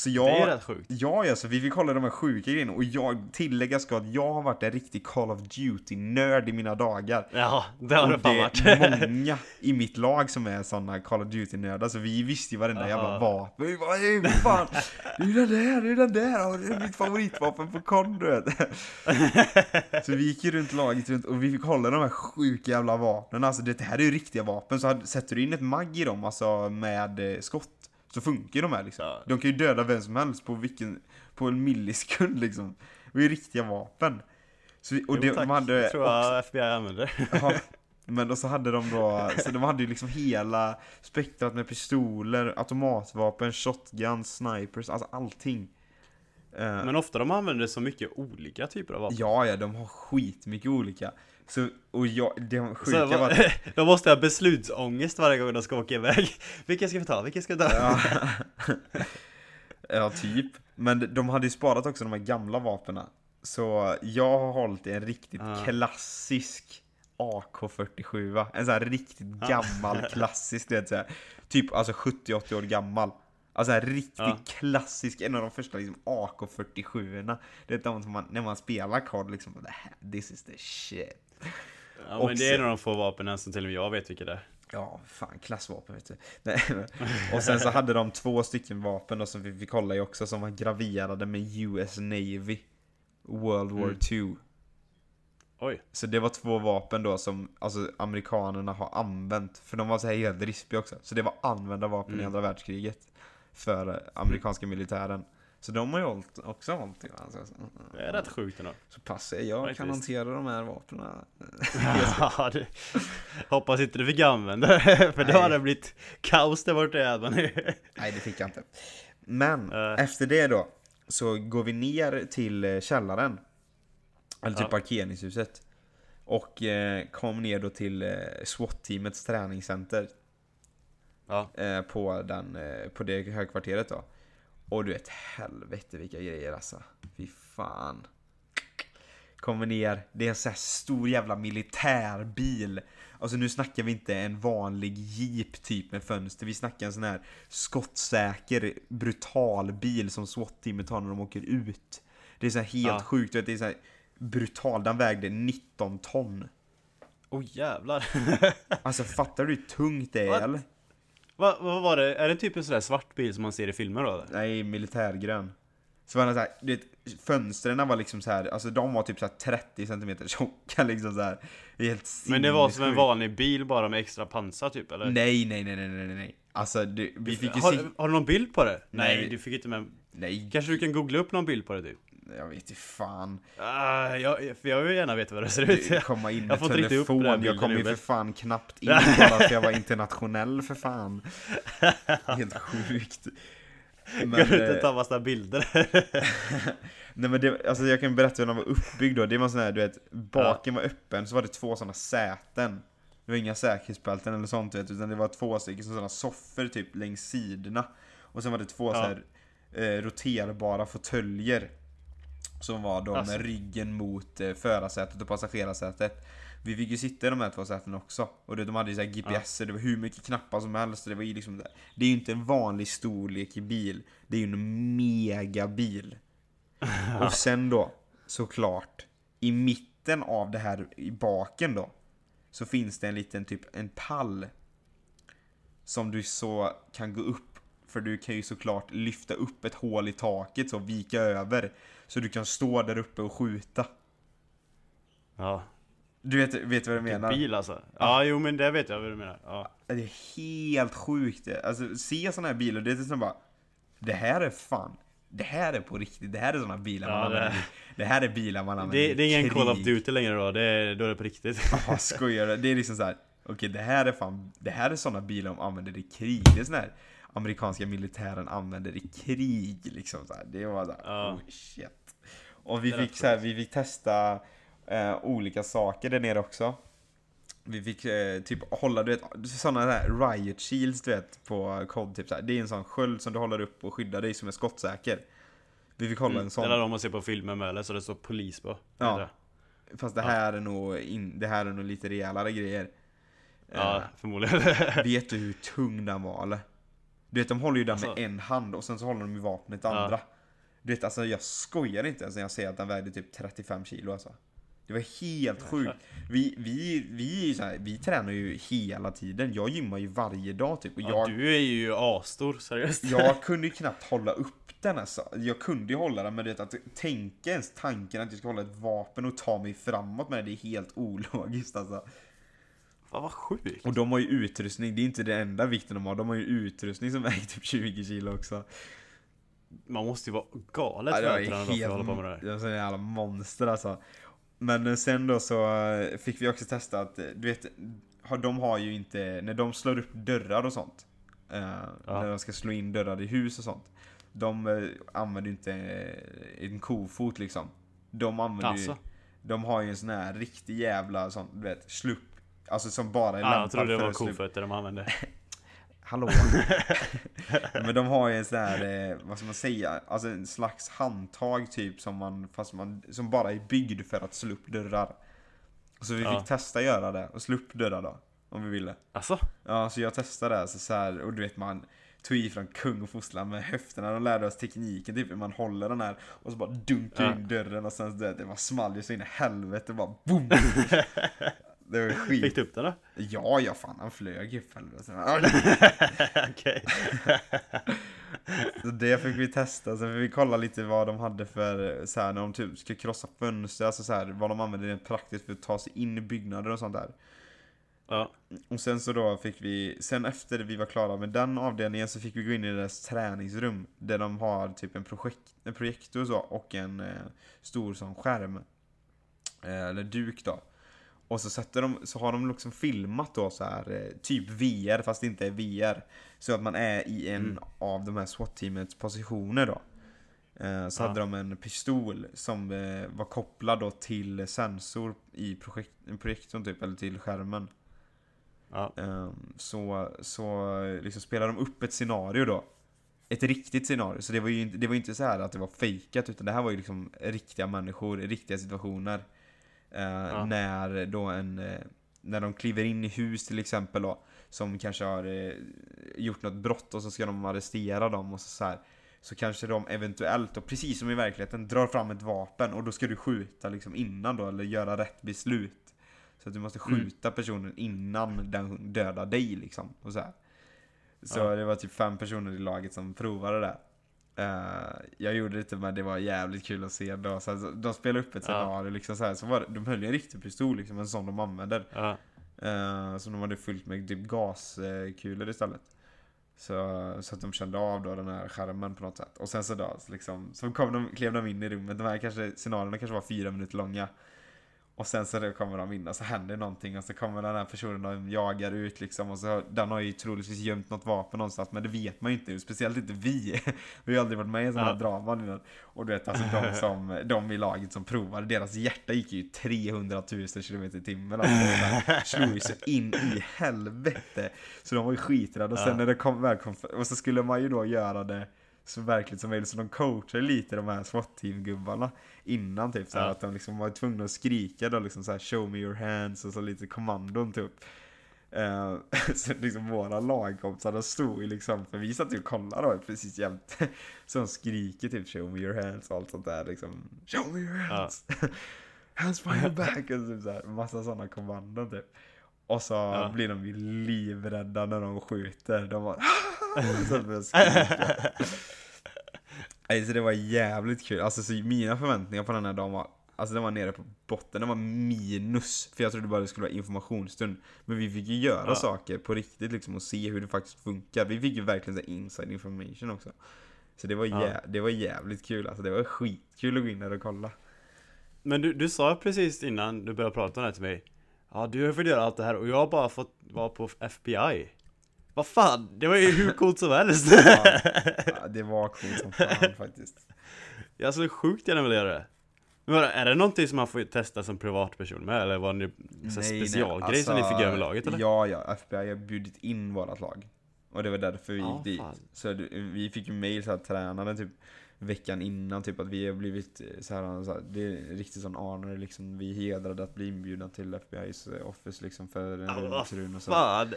Så Det är jag, rätt sjukt. Ja, ja, så vi fick kolla de här sjuka grejerna och jag tillägga ska att jag har varit en riktig Call of Duty-nörd i mina dagar. Ja, det har Och det fan det varit. är många i mitt lag som är såna Call of Duty-nördar, så vi visste ju varenda jävla vapen. Vi bara, "Ey, vad fan, det är den där, det är den där, det är mitt favoritvapen på kon, du vet. Så vi gick ju runt laget runt och vi fick hålla de här sjuka jävla vapnen. Alltså det här är ju riktiga vapen, så sätter du in ett mag i dem, alltså med eh, skott, så funkar de här liksom. Ja. De kan ju döda vem som helst på vilken, på en millisekund liksom. Det är riktiga vapen. Så vi, och Jo, det, tack. de hade Det tror jag FBI använder. Ja, men då så hade de då, så de hade ju liksom hela spektrat med pistoler, automatvapen, shotgun, snipers, alltså allting. Eh, Men ofta de använder så mycket olika typer av vapen. ja, ja, de har skitmycket olika. Så, och jag, det sjuka Så, var va- att, de måste ha beslutsångest varje gång de ska åka iväg. Vilken ska vi ta? Vilken ska vi ta? ja, ja, typ. Men de hade ju sparat också de här gamla vapnen. Så jag har hållit i en riktigt Ah. klassisk AK47, en sån här riktigt gammal klassisk, du vet så här, Typ alltså 70-80 år gammal. Alltså en riktigt Ja. klassisk, en av de första liksom AK47 Det är de som man, när man spelar kod liksom, det här, this is the shit. Ja, Och men det är en av de få vapnen som till och med jag vet vilka det är. Ja, fan klassvapen vet du. Nej, och sen så hade de två stycken vapen då som vi fick kolla i också som var graverade med US Navy World War Mm. 2. Oj. Så det var två vapen då som alltså, amerikanerna har använt. För de var så här helt rispiga också. Så det var använda vapen i Mm. andra världskriget. För amerikanska militären. Så de har ju hållit, också hållit i alltså. Det är rätt sjukt ändå. Så pass är jag kan hantera de här vapnen. Ja, det, hoppas inte du fick använda det, för då har det blivit kaos där borta i Edman. Nej, det fick jag inte. Men Eh. efter det då så går vi ner till eh, källaren. Eller Ja. parkeringshuset. Och eh, kom ner då till eh, SWAT-teamets träningscenter. Ja. Eh, på, den, eh, på det högkvarteret då. Och du vet, helvete vilka grejer alltså. Fy fan. Kommer ner, det är en sån här stor jävla militärbil. Alltså nu snackar vi inte en vanlig jeep typ med fönster. Vi snackar en sån här skottsäker, brutal bil som SWAT-teamet har när de åker ut. Det är så helt Ja. sjukt, vet, det är så brutal. Den vägde 19 ton. Oj jävlar. Alltså fattar du hur tungt det är What? eller? Vad vad var det? Är det typ en sån där svart bil som man ser i filmer då? eller? Nej, militärgrön. Så var den så här, du vet, fönstren var liksom så här, alltså de var typ så här 30 cm tjocka liksom så här. Helt Men det var som en sinnessjukt. vanlig bil bara med extra pansar typ eller? Nej, nej, nej, nej, nej, nej. Alltså det, vi fick ju har, se... har du någon bild på det? Nej, Nej. du fick inte med. Nej, Kanske du kan googla upp någon bild på det typ? Jag vet inte fan. Ah, jag, för jag vill gärna veta vad det ser ut. Du, komma in Jag med inte upp telefon, jag kom ju för fan knappt in bara för jag var internationell för fan. Helt sjukt. Men, Går ut eh, och tar massa bilder. Nej men det, alltså jag kan berätta hur den var uppbyggd då. Det var sån här, du vet, baken var öppen, så var det två sådana säten. Det var inga säkerhetsbälten eller sånt vet, utan det var två stycken sådana soffor typ längs sidorna. Och sen var det två Ja. så här eh, roterbara fåtöljer. Som var då Alltså. med ryggen mot eh, förarsätet och passagerarsätet. Vi fick ju sitta i de här två sätena också. Och det, de hade ju så GPS, det var hur mycket knappar som helst. Det var ju liksom, det är ju inte en vanlig storlek i bil. Det är ju en megabil. Och sen då, såklart, i mitten av det här i baken då, så finns det en liten typ en pall. Som du så kan gå upp, för du kan ju såklart lyfta upp ett hål i taket så vika över. Så du kan stå där uppe och skjuta. Ja, Du vet, vet vad jag menar? bil alltså. Ja, jo men det vet jag vad du menar. Ja. Det är helt sjukt. Alltså se såna här bilar, det är som bara Det här är fan Det här är på riktigt, det här är såna bilar man Ja, det- använder i- Det här är bilar man använder Det, det är ingen krig. Call of Duty längre då, det är, då är det på riktigt. Ja, skojar du? Det är liksom så här. Okej, det här är fan Det här är såna bilar de använder i krig Det är såna här Amerikanska militären använder i krig liksom så här. Det var så här, Ja. oh shit Och vi Det är fick så här, vi fick testa eh, olika saker där nere också Vi fick eh, typ hålla, du vet, sådana här riot shields du vet på kod typ så här. Det är en sån sköld som du håller upp och skyddar dig som är skottsäker Vi fick hålla en Mm. sån Eller om man ser på filmer med eller så det står polis på. Ja. Fast det här är nog, in, det här är nog lite rejälare grejer Ja, Eh, förmodligen. Vet du hur tung den var eller? Du vet, de håller ju den Alltså- med en hand och sen så håller de ju vapnet Ja. andra. Du vet, alltså jag skojar inte ens när jag säger att den vägde typ 35 kilo alltså. Det var helt sjukt. Vi, vi, vi, här, vi tränar ju hela tiden. Jag gymmar ju varje dag typ. Och Ja, jag, du är ju asstor, seriöst. jag kunde ju knappt hålla upp den alltså. Jag kunde ju hålla den men du vet att tänka ens tanken att jag ska hålla ett vapen och ta mig framåt med det, det är helt ologiskt alltså. Fan vad sjukt. Och de har ju utrustning, det är inte det enda vikten de har, de har ju utrustning som väger typ 20 kilo också. Man måste ju vara galet Ja, vältränad för att hålla på med det där. jag är så jävla monster alltså. Men eh, sen då så eh, fick vi också testa att, eh, du vet, de har ju inte, när de slår upp dörrar och sånt, eh, när de ska slå in dörrar i hus och sånt, de använder ju inte en kofot liksom. De använder ju, Alltså. de har ju en sån här riktig jävla sån, du vet, slupp, alltså som bara är Ja, jag trodde det var kofötter de använde. Hallå? Men de har ju en sån här, eh, vad ska man säga, alltså en slags handtag typ som man, fast man, som bara är byggd för att slå upp dörrar. Så vi Ja. fick testa göra det, och slå upp dörrar då, om vi ville. Alltså? Ja, så jag testade det, så, så här, och du vet man tog i från kung och fosterland med höfterna, de lärde oss tekniken typ hur man håller den här och så bara dunkar Ja. in dörren och sen det, det var small ju så in i helvete, bara boom! det var skit. Fick du upp den då? Ja, ja fan han flög ju. Okej. Så det fick vi testa, fick vi kolla lite vad de hade för, så här, när de typ ska krossa fönster, alltså så här, vad de använder rent praktiskt för att ta sig in i byggnader och sånt där. Ja. Och sen så då fick vi, sen efter vi var klara med den avdelningen så fick vi gå in i deras träningsrum, där de har typ en, projekt, en projektor så, och en eh, stor sån skärm. Eh, eller duk då. Och så, sätter de, så har de liksom filmat då så här eh, typ VR fast det inte är VR. Så att man är i en Mm. av de här SWAT-teamets positioner då. Eh, så Ja. hade de en pistol som eh, var kopplad då till sensor i projekt, projektorn typ, eller till skärmen. Ja. Ehm, så, så liksom spelar de upp ett scenario då. Ett riktigt scenario. Så det var ju inte, det var inte så här att det var fejkat utan det här var ju liksom riktiga människor, riktiga situationer. Eh, När då en, eh, när de kliver in i hus till exempel då, som kanske har eh, gjort något brott och så ska de arrestera dem och så, så här. Så kanske de eventuellt, och precis som i verkligheten, drar fram ett vapen och då ska du skjuta liksom innan då, eller göra rätt beslut. Så att du måste Mm. skjuta personen innan den dödar dig liksom. Och så här. så Ja. det var typ fem personer i laget som provade det. Eh, jag gjorde det men det var jävligt kul att se då. Så alltså, de spelade upp ett Ja. scenario liksom så här, så var det, de höll en riktig pistol liksom, en sån de använder. Ja. Uh, som de hade fyllt med typ gaskulor istället. Så, så att de kände av då den här skärmen på något sätt. Och sen så då, så liksom, så kom de, klev de in i rummet, de här kanske, scenarierna kanske var fyra minuter långa. Och sen så kommer de in och så händer någonting och så kommer den här personen och jagar ut liksom och så den har ju troligtvis gömt något vapen någonstans men det vet man ju inte, speciellt inte vi. Vi har ju aldrig varit med i sådana här Ja. draman innan. Och du vet alltså de som, de i laget som provade, deras hjärta gick ju 300 000 km i timmen alltså. Slog ju så in i helvete. Så de var ju skiträdda och sen när det kom, väl kom, och så skulle man ju då göra det så verkligt som möjligt. Så de coachade lite de här SWAT-team-gubbarna innan typ så här, Ja. att de liksom var tvungna att skrika då liksom så här show me your hands och så lite kommandon typ. Uh, så liksom våra lagkompisar de stod ju liksom, för vi satt ju och kollade då precis jämt. Så de skriker typ show me your hands och allt sånt där liksom. Show me your hands! hands by your back! Och typ så här, massa sådana kommandon typ. Och så Ja. blir de ju livrädda när de skjuter. De bara så börjar skrika. Nej, så det var jävligt kul. Alltså så mina förväntningar på den här dagen var Alltså den var nere på botten, den var minus. För jag trodde bara det skulle vara informationsstund. Men vi fick ju göra Ja. saker på riktigt liksom och se hur det faktiskt funkar. Vi fick ju verkligen så inside information också. Så det var, Ja. det var jävligt kul, alltså det var skitkul att gå in där och kolla. Men du, du sa precis innan du började prata om det här till mig Ja du har fått göra allt det här och jag har bara fått vara på FBI Vad fan, det var ju hur coolt som helst! Ja, ja, det var coolt som fan faktiskt. Jag skulle sjukt gärna vilja göra det Men är det någonting som man får testa som privatperson med? Eller var det en specialgrej som ni fick göra med laget eller? alltså, Ja, ja, FBI har bjudit in vårat lag. Och det var därför vi Ja, gick dit. fan. Så det- vi fick ju mail såhär, tränaren typ veckan innan typ att vi har blivit eh, så här, så här, det är riktigt sån honor liksom. Vi är hedrade att bli inbjudna till FBI's office liksom för en vad rundsrun och så. Fan!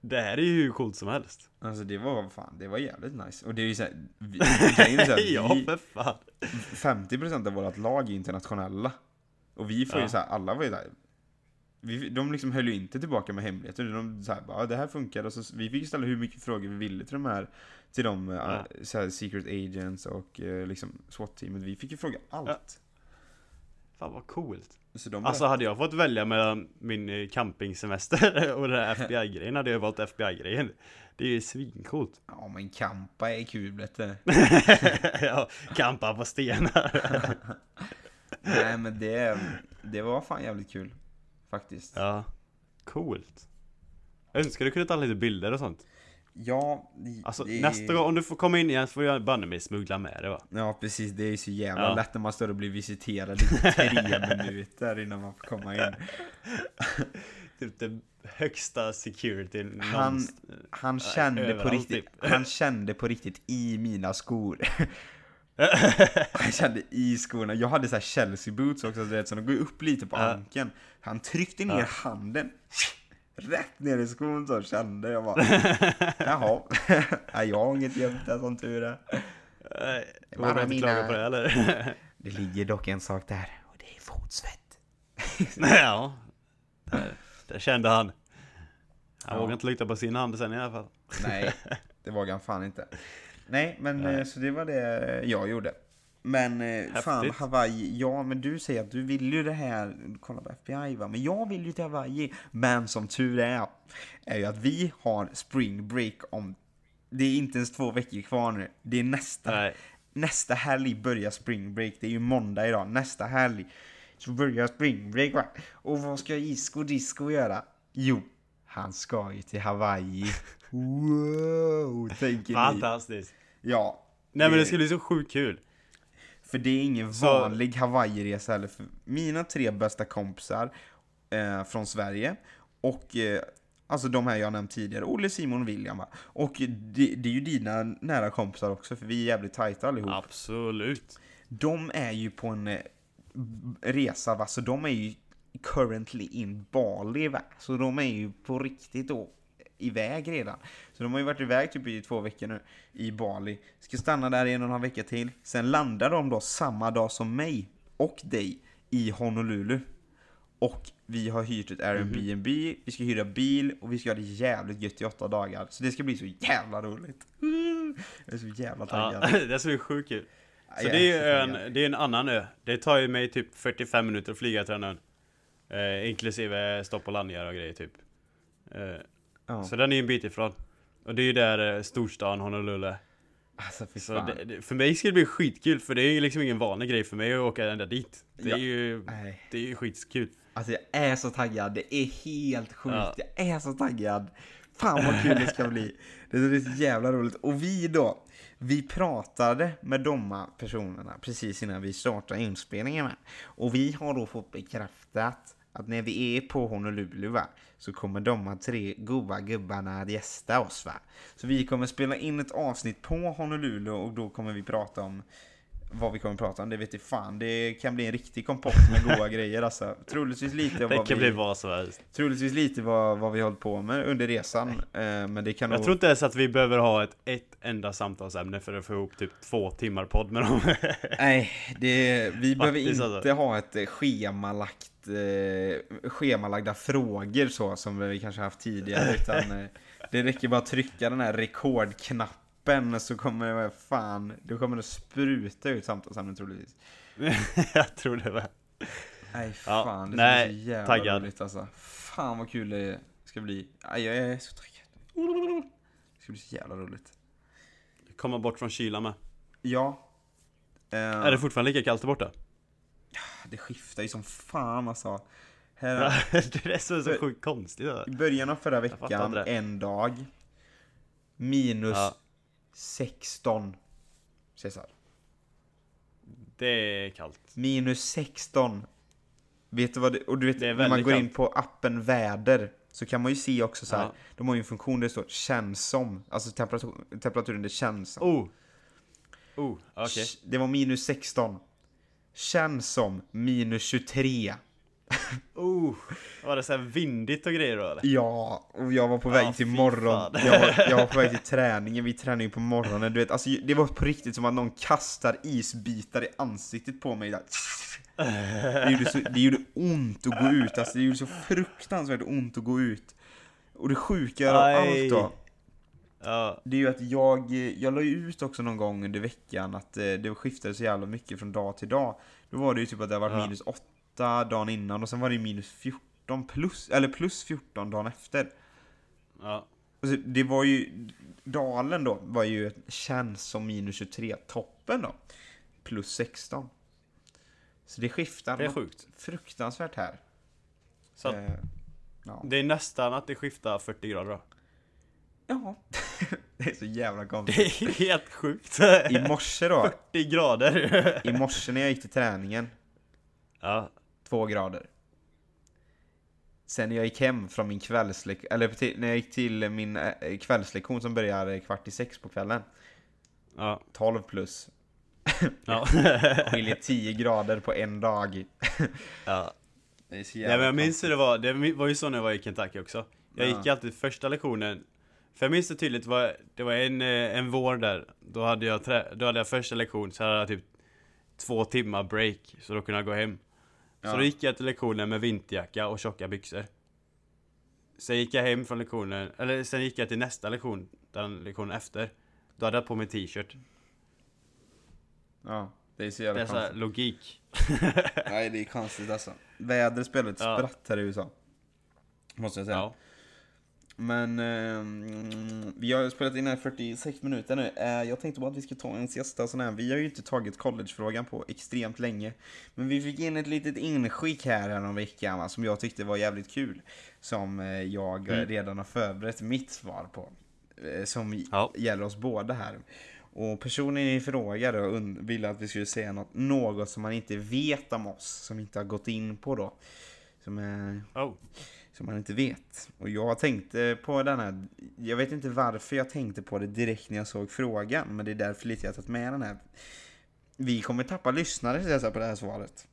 Det här är ju hur coolt som helst. Alltså det var fan, det var jävligt nice. Och det är ju såhär, vi, så här, ja, vi, för fan. 50% av vårt lag är internationella. Och vi får ju Ja. såhär, alla var ju där. Vi, de liksom höll ju inte tillbaka med hemligheter. De såhär, bara, "Ja, det här funkar. Och så, vi fick ställa hur mycket frågor vi ville till de här, till de Ja. ja. så här, secret agents och eh, liksom SWAT-teamet. Vi fick ju fråga allt. Fan vad coolt. Så de Alltså hade jag fått välja mellan min eh, campingsemester och den här FBI-grejen hade jag valt FBI-grejen. Det är ju svincoolt. Ja men kampa är kul vet du. ja, kampa på stenar. Nej men det, det var fan jävligt kul. Faktiskt. ja, coolt. Jag önskar du kunde ta lite bilder och sånt. Ja, Alltså det, nästa gång, om du får komma in igen så får jag banne mig smuggla med det va? Ja precis, det är ju så jävla Ja. lätt när man står och blir visiterad i tre minuter innan man får komma in. Typ det högsta security Han- någonst- Han kände på riktigt, typ. han kände på riktigt i mina skor. Han kände i skorna. Jag hade så här Chelsea boots också, så, det, så de går upp lite på Ja. ankeln. Han tryckte ner Ja. handen rätt ner i skon så kände jag bara. Jaha, jag har inget gömt där som tur är. Det du inte klaga mina- på det eller? Det ligger dock en sak där och det är fotsvett. ja, det, kände han. Han Ja. vågade inte lukta på sin hand sen i alla fall. Nej, det vågar han fan inte. Nej, men Nej. eh, så det var det jag gjorde. Men eh, fan, Häftigt. Hawaii, ja men du säger att du vill ju det här, kolla på FBI va, men jag vill ju till Hawaii. Men som tur är, är ju att vi har spring break om, det är inte ens två veckor kvar nu, det är nästa, Nej, nästa helg börjar spring break, det är ju måndag idag, nästa helg så börjar spring break va. Och vad ska Isko Disco göra? Jo, han ska ju till Hawaii. Wow, tänker ni? fantastiskt. Ja. Nej men det ska bli så sjukt kul. För det är ingen Så- vanlig Hawaii-resa heller. För mina tre bästa kompisar eh, från Sverige och eh, Alltså de här jag nämnt tidigare, Olle, Simon och William va? Och det, det är ju dina nära kompisar också för vi är jävligt tajta allihop. Absolut. De är ju på en eh, resa va, så de är ju currently in Bali va. Så de är ju på riktigt då iväg redan. Så de har ju varit iväg typ i två veckor nu i Bali. Ska stanna där i en och en halv vecka till. Sen landar de då samma dag som mig och dig i Honolulu. Och vi har hyrt ett Airbnb, vi ska hyra bil och vi ska ha det jävligt gött i åtta dagar. Så det ska bli så jävla roligt. Jag är så jävla Ja, taggad. det ska bli sjukt kul. Så det är ju en, det är en annan ö. Det tar ju mig typ 45 minuter att flyga till den ön. Eh, inklusive stopp och landningar och grejer typ. Eh, Ja. Så den är ju en bit ifrån. Och det är ju där eh, storstan Honolulu. Alltså fy Så fan. det, det, för mig ska det bli skitkul för det är ju liksom ingen vanlig grej för mig att åka ända dit. Det är Ja. ju, Nej. det är ju skitkul. Alltså jag är så taggad, det är helt sjukt. Ja. Jag är så taggad. Fan vad kul det ska bli. Det är så jävla roligt. Och vi då, vi pratade med de här personerna precis innan vi startade inspelningen. va. Och vi har då fått bekräftat att när vi är på Honolulu va, så kommer de här tre goa gubbarna att gästa oss va. Så vi kommer spela in ett avsnitt på Honolulu och då kommer vi prata om vad vi kommer prata om, det vet jag fan. Det kan bli en riktig kompott med goa grejer alltså. Troligtvis lite Det vad kan vi, bli vad som helst. troligtvis lite vad, vad vi hållit på med under resan. Eh, men det kan Jag nog... tror inte ens att vi behöver ha ett, ett enda samtalsämne för att få ihop typ två timmar podd med dem. Nej, det, vi behöver Faktiskt, inte alltså. ha ett eh, schemalagt, eh, schemalagda frågor så som vi kanske haft tidigare. utan eh, det räcker bara att trycka den här rekordknappen så kommer det, fan, då kommer det spruta ut samtalsämnen troligtvis. jag tror det var. Nej Ja, fan, det ska nej, så jävla taggad. roligt alltså. Fan vad kul det ska bli. Aj, jag är så taggad. Det ska bli så jävla roligt. Komma bort från kylan med. Ja. Eh, Är det fortfarande lika kallt där borta? det skiftar ju som fan alltså. Här, det är så, så sjukt konstigt. det I början av förra veckan, det. en dag. Minus Ja. 16. Cesar. Det är kallt. Minus 16. Vet du vad det, och du vet när man går in kallt. på appen väder så kan man ju se också så här. Ja. De har ju en funktion där det står känns som. Alltså temperatur, temperaturen det känns som. Oh! Oh, okej. Det var minus 16. Känns som minus 23. Oh, var det så vindigt och grejer då eller? Ja, och jag var på väg Ja, till morgon, jag var, jag var på väg till träningen, vi tränar ju på morgonen, du vet, alltså det var på riktigt som att någon kastar isbitar i ansiktet på mig där. Det gjorde, så, det gjorde ont att gå ut, alltså det gjorde så fruktansvärt ont att gå ut. Och det sjuka av allt då, Ja, det är ju att jag, jag la ut också någon gång under veckan att eh, det skiftade så jävla mycket från dag till dag. Då var det ju typ att det var Ja. minus 8 dagen innan och sen var det minus 14 plus, eller plus 14 dagen efter. ja. Alltså, det var ju, dalen då var ju, känns som minus 23, toppen då, plus 16. Så det skiftar Det är sjukt. fruktansvärt här. Så att Eh, ja. det är nästan att det skiftar 40 grader då. ja, det är så jävla Det konstigt. är helt sjukt. I morse då, 40 grader. i morse när jag gick till träningen, Ja, två grader. Sen när jag gick hem från min kvällslektion, eller till, när jag gick till min eh, kvällslektion som börjar kvart i sex på kvällen, ja, 12 plus. ja. Skiljer 10 grader på en dag. ja. Det är så Nej men jag minns hur det var, det var ju så när jag var i Kentucky också Jag Ja. gick alltid första lektionen För jag minns det tydligt, var, det var en, eh, en vår där Då hade jag, då hade jag första lektion, så hade jag typ Två timmar break, så då kunde jag gå hem Ja. Så då gick jag till lektionen med vinterjacka och tjocka byxor Sen gick jag hem från lektionen, eller sen gick jag till nästa lektion Den lektionen efter Då hade jag på mig t-shirt Ja, det är så Det jävla är såhär konstigt. logik Nej, det är konstigt alltså. Vädret spelar ett Ja. spratt här i USA. Måste jag säga. Ja, Men ehm, vi har spelat in här 46 minuter nu. Eh, jag tänkte bara att vi skulle ta en sista sån här. Vi har ju inte tagit collegefrågan på extremt länge. Men vi fick in ett litet inskick här om veckan va, som jag tyckte var jävligt kul. Som eh, jag eh, Mm. redan har förberett mitt svar på. Eh, som Ja. gäller oss båda här. Och personen i fråga då ville att vi skulle säga något, något som man inte vet om oss, som inte har gått in på då. Som är oh. Som man inte vet. Och jag tänkte på den här, jag vet inte varför jag tänkte på det direkt när jag såg frågan, men det är därför lite jag tagit med den här. Vi kommer tappa lyssnare på det här svaret.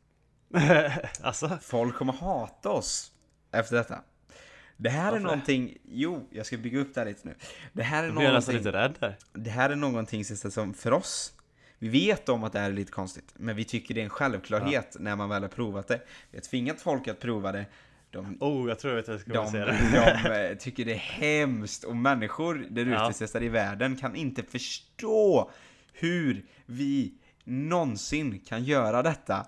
Alltså, Folk kommer hata oss efter detta. Det här är Varför det? någonting, jo, jag ska bygga upp det här lite nu. Det här är jag någonting, lite rädd där det här är någonting som för oss, vi vet om att det här är lite konstigt, men vi tycker det är en självklarhet när man väl har provat det. Vi har tvingat folk att prova det, de Oh, jag tror jag vet jag ska de, säga det. de eh, tycker det är hemskt och människor där ute Ja. i världen kan inte förstå hur vi någonsin kan göra detta.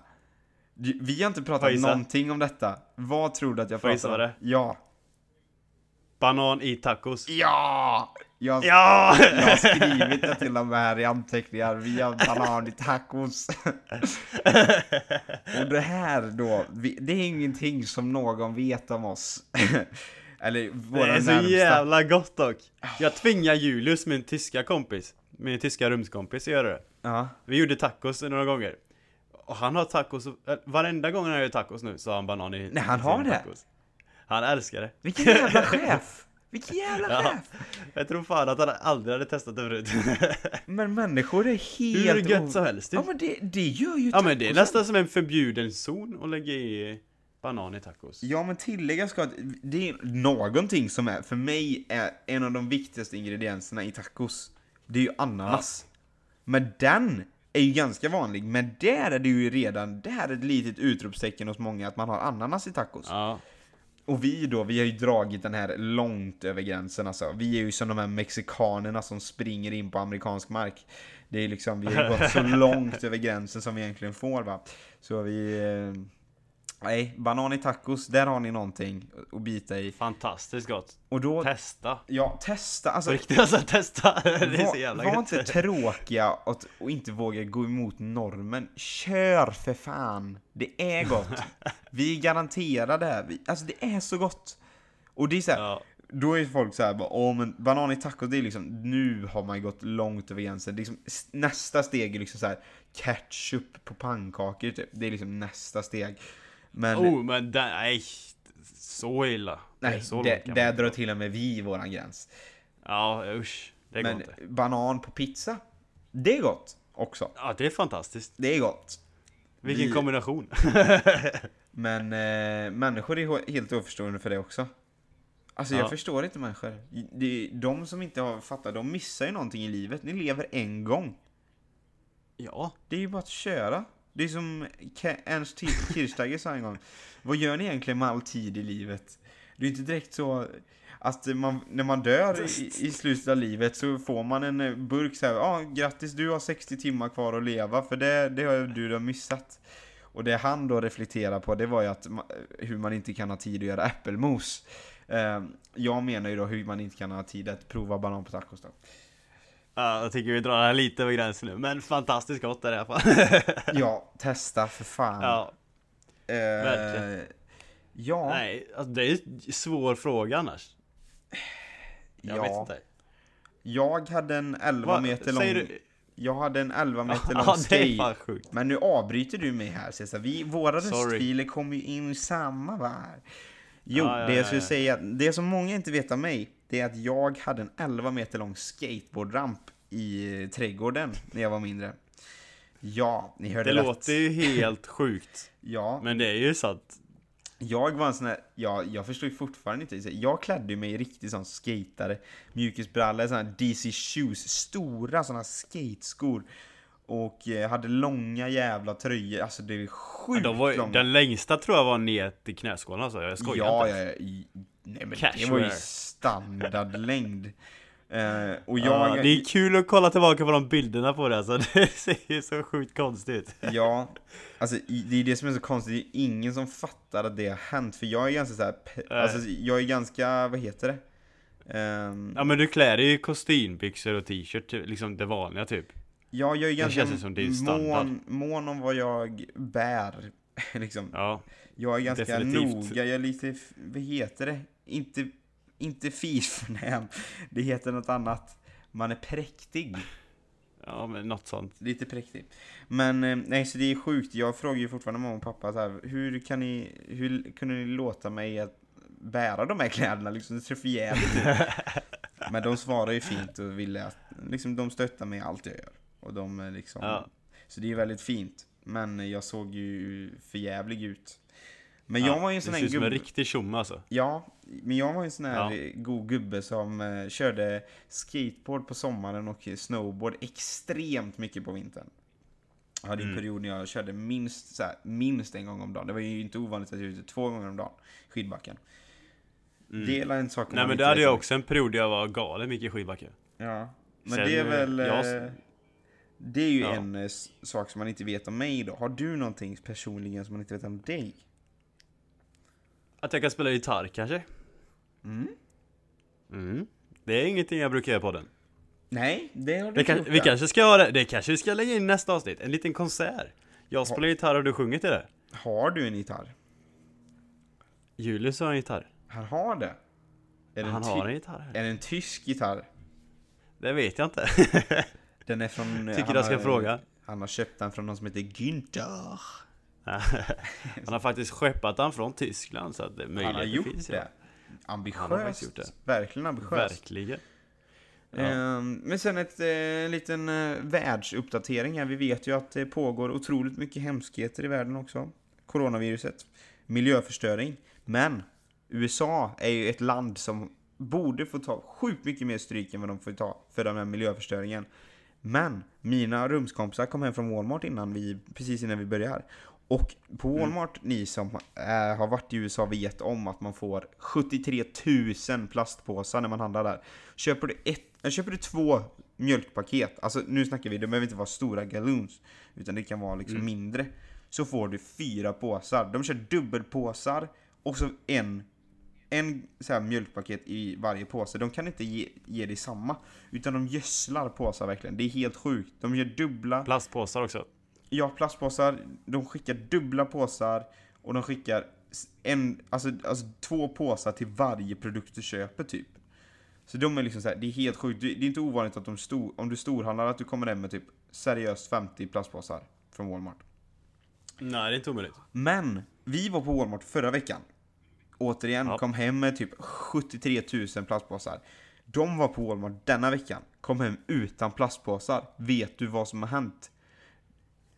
Vi har inte pratat gissa? någonting om detta. Vad tror du att jag pratar om? det Ja. Banan i tacos. Ja! Jag, Ja! jag har skrivit det till och med här i anteckningar. Vi har banan i tacos. och det här då, vi, det är ingenting som någon vet om oss. Eller Det våra är så närmsta. jävla gott dock. Jag tvingar Julius, min tyska kompis, min tyska rumskompis, att göra det. Ja. Vi gjorde tacos några gånger. Och han har tacos, äh, varenda gång han gör tacos nu så har han banan i Nej, han har det? tacos. Han älskar det. Vilken jävla chef! Vilken jävla Ja. chef! Jag tror fan att han aldrig hade testat det förut. Men människor är helt... Hur gött som helst Ja men det, det gör ju Ja men det är nästan som en förbjuden zon att lägga i banan i tacos. Ja men tillägga ska att det är någonting som är, för mig, är en av de viktigaste ingredienserna i tacos. Det är ju ananas. Men den är ju ganska vanlig, men där är det ju redan, det här är ett litet utropstecken hos många att man har ananas i tacos. Ja. Och vi då, vi har ju dragit den här långt över gränsen alltså. Vi är ju som de här mexikanerna som springer in på amerikansk mark. Det är liksom, vi har gått så långt över gränsen som vi egentligen får va. Så vi... Eh, nej, banan i tacos, där har ni någonting att bita i. Fantastiskt gott. Och då, Testa. ja, testa. Alltså, riktigt alltså, testa. Det är så var, jävla var gött. inte tråkiga och, och inte våga gå emot normen. Kör för fan! Det är gott. Vi garanterar det här. Vi, alltså det är så gott. Och det är så här, Ja. då är folk så här bara, åh men banan i tacos, det är liksom, nu har man gått långt över gränsen. Liksom, nästa steg är liksom så här ketchup på pannkakor typ. Det är liksom nästa steg. Men Oh men det, nej. Så illa. Är nej, så det, där drar till och med vi våran gräns. Ja usch. Det går Men inte. banan på pizza, det är gott också. Ja det är fantastiskt. Det är gott. Vilken Vi- kombination. Men eh, människor är helt oförstående för det också. Alltså jag Ja. förstår inte människor. Det, de som inte har fattat, de missar ju någonting i livet. Ni lever en gång. Ja. Det är ju bara att köra. Det är som Ernst Kirchsteiger sa en gång. Vad gör ni egentligen med all tid i livet? Det är inte direkt så att man, när man dör i, i slutet av livet så får man en eh, burk så här. Ja, ah, grattis du har 60 timmar kvar att leva för det, det har du har missat. Och det han då reflekterar på det var ju att hur man inte kan ha tid att göra äppelmos. Eh, jag menar ju då hur man inte kan ha tid att prova banan på tacos då. Ja. Jag tycker vi drar det här lite över gränsen nu, men fantastiskt gott är det i alla fall. Ja, testa för fan. ja. Eh, verkligen. Ja, Nej, alltså det är ju en svår fråga annars. Jag ja. vet inte. Jag hade en 11 Vad meter lång... du? Jag hade en 11 meter lång Ja, skate. Men nu avbryter du mig här Cesar. Vi, våra röstfiler kommer ju in i samma va? Jo, Ja, ja, det jag ja, skulle säga, det som många inte vet om mig, det är att jag hade en 11 meter lång skateboardramp i trädgården när jag var mindre. Ja, ni hörde Det rätt. låter ju helt sjukt. Ja, Men det är ju sant. jag var en sån här, ja, jag förstår ju fortfarande inte. Jag klädde mig riktigt sån skatare, mjukisbrallor, såna här DC shoes, stora såna skateskor. Och eh, hade långa jävla tröjor, alltså det är Ja, sjukt de var, långa. den längsta tror jag var ner till knäskålen alltså, jag skojar ja, inte. ja, ja, i- nej men det Casual. var ju standardlängd. Eh, och Ja, jag, det är kul att kolla tillbaka på de bilderna på det alltså, det ser ju så sjukt konstigt ut. Ja, alltså det är det som är så konstigt, det är ingen som fattar att det har hänt. För jag är ganska så här, pe- Nej. alltså jag är ganska, vad heter det? Ehm, Ja men du klär dig i kostymbyxor och t-shirt, typ, liksom det vanliga typ. Ja, jag är ganska ju som det är standard. mån, mån om vad jag bär. liksom. Ja, Jag är ganska definitivt. noga, jag är lite, vad heter det? Inte, inte fisförnäm. Det heter något annat. Man är präktig. ja men något sånt. Lite präktig. Men eh, nej, så det är sjukt. Jag frågar ju fortfarande mamma och pappa så här, hur kan ni, hur kunde ni låta mig att bära de här kläderna liksom? Det ser för jävligt ut. Men de svarar ju fint och ville att, liksom de stöttar mig i allt jag gör. Och de liksom, Ja. så det är väldigt fint. Men jag såg ju för jävlig ut. Men Ja, jag var ju en sån här ut som en gubbe. riktig tjomme alltså. Ja, men jag var ju en sån här Ja. god gubbe som eh, körde skateboard på sommaren och snowboard extremt mycket på vintern. Jag hade en Mm. period när jag körde minst, så här, minst en gång om dagen. Det var ju inte ovanligt att jag gjorde två gånger om dagen, skidbacken. Det är en sak Mm. Nej men det hade jag också en period där jag var galen mycket i skidbacke. Ja, men Sen, det är eh, väl... jag- eh, Det är ju Ja. en eh, sak som man inte vet om mig då. Har du någonting personligen som man inte vet om dig? Att jag kan spela gitarr kanske? Mm. Mm. Det är ingenting jag brukar göra på den. Nej, det har du Det kan, vi kanske ska göra det, det kanske vi ska lägga in nästa avsnitt, en liten konsert. Jag spelar gitarr och du sjunger till det. Har du en gitarr? Julius har en gitarr. Han har det. Är det Han har en gitarr. Är det en tysk gitarr? Det vet jag inte. Den är från... Tycker han jag ska har- fråga. Han har köpt den från någon som heter Günther. Han har faktiskt skeppat den från Tyskland så att det Han har möjligheten gjort finns. det. Ja. Ambitiöst. Han gjort det. Verkligen ambitiöst. Verkligen. Ja. Ehm, men sen ett eh, liten eh, världsuppdatering här. Vi vet ju att det pågår otroligt mycket hemskheter i världen också. Coronaviruset. Miljöförstöring. Men USA är ju ett land som borde få ta sjukt mycket mer stryk än vad de får ta för den här miljöförstöringen. Men mina rumskompisar kom hem från Walmart innan vi, precis innan vi började. Och på Mm. Walmart, ni som eh, har varit i USA vet om att man får 73 000 plastpåsar när man handlar där. Köper du, ett, äh, köper du två mjölkpaket, alltså nu snackar vi, det behöver inte vara stora galoons, utan det kan vara liksom Mm. mindre. Så får du fyra påsar. De kör dubbelpåsar och så en en så här mjölkpaket i varje påse. De kan inte ge, ge dig samma. Utan de gödslar påsar verkligen. Det är helt sjukt. De gör dubbla Plastpåsar också. Ja, plastpåsar. De skickar dubbla påsar och de skickar en, alltså, alltså två påsar till varje produkt du köper typ. Så de är liksom så här, det är helt sjukt. Det det är inte ovanligt att de stor, om du storhandlar att du kommer hem med typ seriöst 50 plastpåsar från Walmart. Nej, det är inte omöjligt. Men vi var på Walmart förra veckan. Återigen, Ja. kom hem med typ 73 000 plastpåsar. De var på Walmart denna veckan, kom hem utan plastpåsar. Vet du vad som har hänt?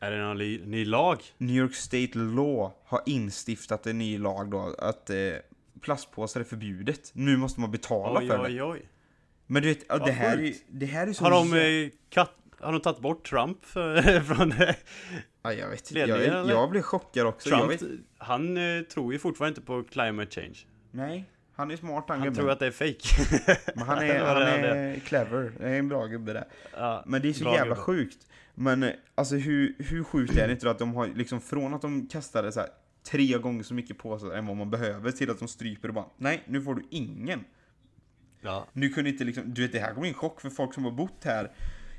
Är det någon ny, ny lag? New York State Law har instiftat en ny lag då, att eh, plastpåsar är förbjudet. Nu måste man betala Oj, för det. oj, oj. Men du vet, ja, det, här är, det här är så Har de, eh, har de tagit bort Trump från eh, ja, jag vet ledningen, jag, eller? jag blir chockad också. Trump? Han eh, tror ju fortfarande inte på climate change. nej, han är smart han, Han tror att det är fake. Men han är, han det är, det är clever. Det är en bra gubbe där. Ja, Men det är så jävla gubbe. sjukt. Men eh, alltså hur, hur sjukt är det inte då att de har liksom från att de kastade så här tre gånger så mycket påsar än vad man behöver till att de stryper och bara nej, nu får du ingen. Ja. Nu kunde inte liksom, du vet det här kommer bli en chock för folk som har bott här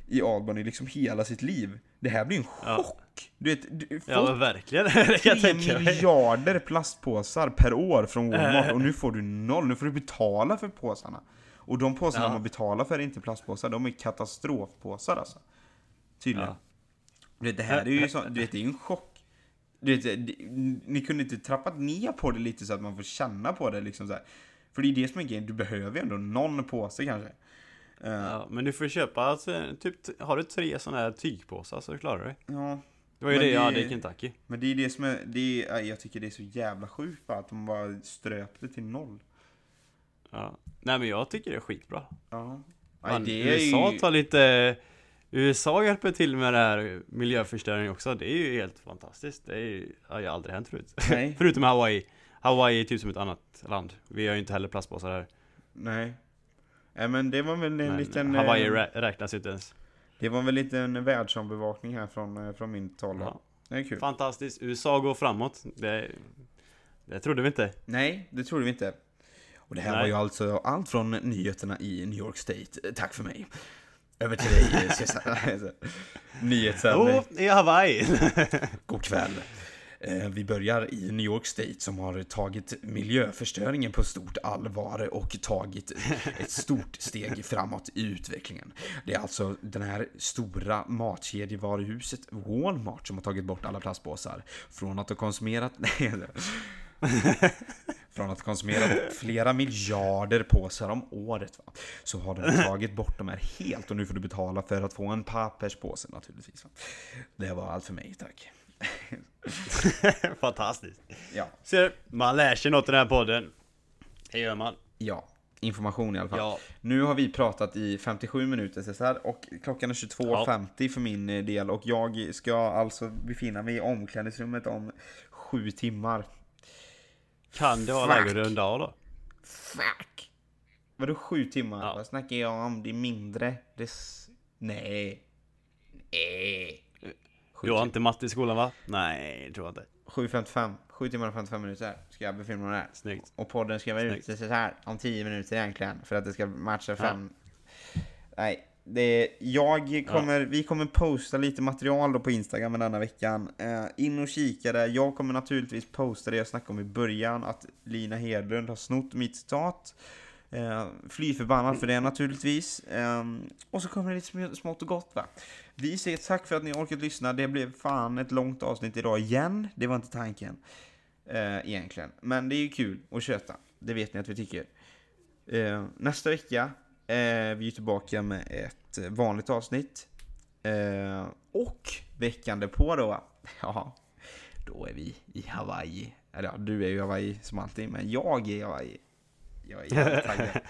i Albany liksom hela sitt liv. Det här blir en Ja. chock. Du vet, du, ja folk men verkligen. det kan jag Tre tänka mig. miljarder plastpåsar per år från Walmart och nu får du noll. Nu får du betala för påsarna. Och de påsarna Ja. man betalar för är inte plastpåsar, de är katastrofpåsar alltså. Tydligen. Ja. Du vet, det här är ju så, du vet, det är en chock. Du vet, det- ni kunde inte trappat ner på det lite så att man får känna på det liksom så här. För det är det som är grejen, du behöver ju ändå någon påse kanske. Eh, Ja, men du får köpa alltså, typ, har du tre sådana här tygpåsar så klarar du dig. ja. Det var ju Men det jag det- hade i Kentucky. Men det är det som är, det är, jag tycker det är så jävla sjukt bara att de bara ströp det till noll. Ja. Nej men jag tycker det är skitbra. Ja. Nej, det är USA ju... tar lite USA hjälper till med det här miljöförstöringen också. Det är ju helt fantastiskt. Det är ju, har ju aldrig hänt förut. Förutom Hawaii. Hawaii är typ som ett annat land. Vi har ju inte heller plastpåsar här. Nej. Nej men det var väl en Men liten... Hawaii eh, rä- räknas inte ens. Det var väl en världsombevakning här från, eh, från min tal. Ja. Det är kul. Fantastiskt. USA går framåt. Det, det trodde vi inte. Nej, det trodde vi inte. Och det här Nej. var ju alltså allt från nyheterna i New York State. Tack för mig. Över till dig, eh. Nyhetssändning. Oh, i Hawaii! God kväll. Eh, Vi börjar i New York State som har tagit miljöförstöringen på stort allvar och tagit ett stort steg framåt i utvecklingen. Det är alltså den här stora matkedjevaruhuset Walmart som har tagit bort alla plastpåsar. Från att ha konsumerat... Från att ha konsumerat flera miljarder påsar om året va? så har den tagit bort de här helt och nu får du betala för att få en papperspåse naturligtvis. Va? Det var allt för mig, tack. Fantastiskt. Ja, Ser, man lär sig något i den här podden. Det gör man. ja. Information i alla fall. Ja. Nu har vi pratat i 57 minuter Cesar och klockan är 22.50 för min eh, del och jag ska alltså befinna mig i omklädningsrummet om sju timmar. Kan det vara läge att runda av då? Fuck! Vadå sju timmar? Ja. Vad snackar jag om? Det är mindre. Det... Nej. Nej. Sju, Du har inte matte i skolan va? Nej, det tror jag inte. 7.55. 7 timmar och 55 minuter ska jag befinna mig där. Snyggt. Och podden ska vara ute så här om 10 minuter egentligen. För att det ska matcha fem. Nej, det, jag kommer, vi kommer posta lite material då på Instagram den här veckan. Eh, in och kika där. Jag kommer naturligtvis posta det jag snackade om i början. Att Lina Hedlund har snott mitt citat. Eh, fly förbannad för det naturligtvis. Eh, och så kommer det lite sm- smått och gott va. Vi säger tack för att ni orkat lyssna. Det blev fan ett långt avsnitt idag igen. Det var inte tanken. Eh, egentligen. Men det är ju kul att köta. Det vet ni att vi tycker. Eh, nästa vecka är vi tillbaka med ett eh, vanligt avsnitt. Eh, och veckan därpå då, ja, då är vi i Hawaii. Eller ja, du är ju i Hawaii som alltid, men jag är i Hawaii. Jag är taggad.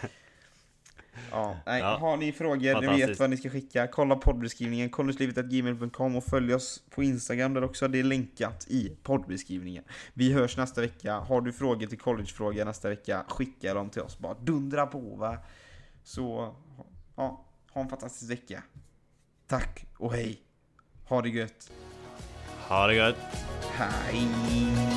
Ja, nej, Ja. har ni frågor, ni vet vad ni ska skicka, kolla poddbeskrivningen, kolluslivet.gmail.com och följ oss på Instagram där också, det är länkat i poddbeskrivningen. Vi hörs nästa vecka, har du frågor till collegefrågor nästa vecka, skicka dem till oss, bara dundra på va. Så, ja, ha en fantastisk vecka. Tack och hej. Ha det gött. Ha det gött. Hej.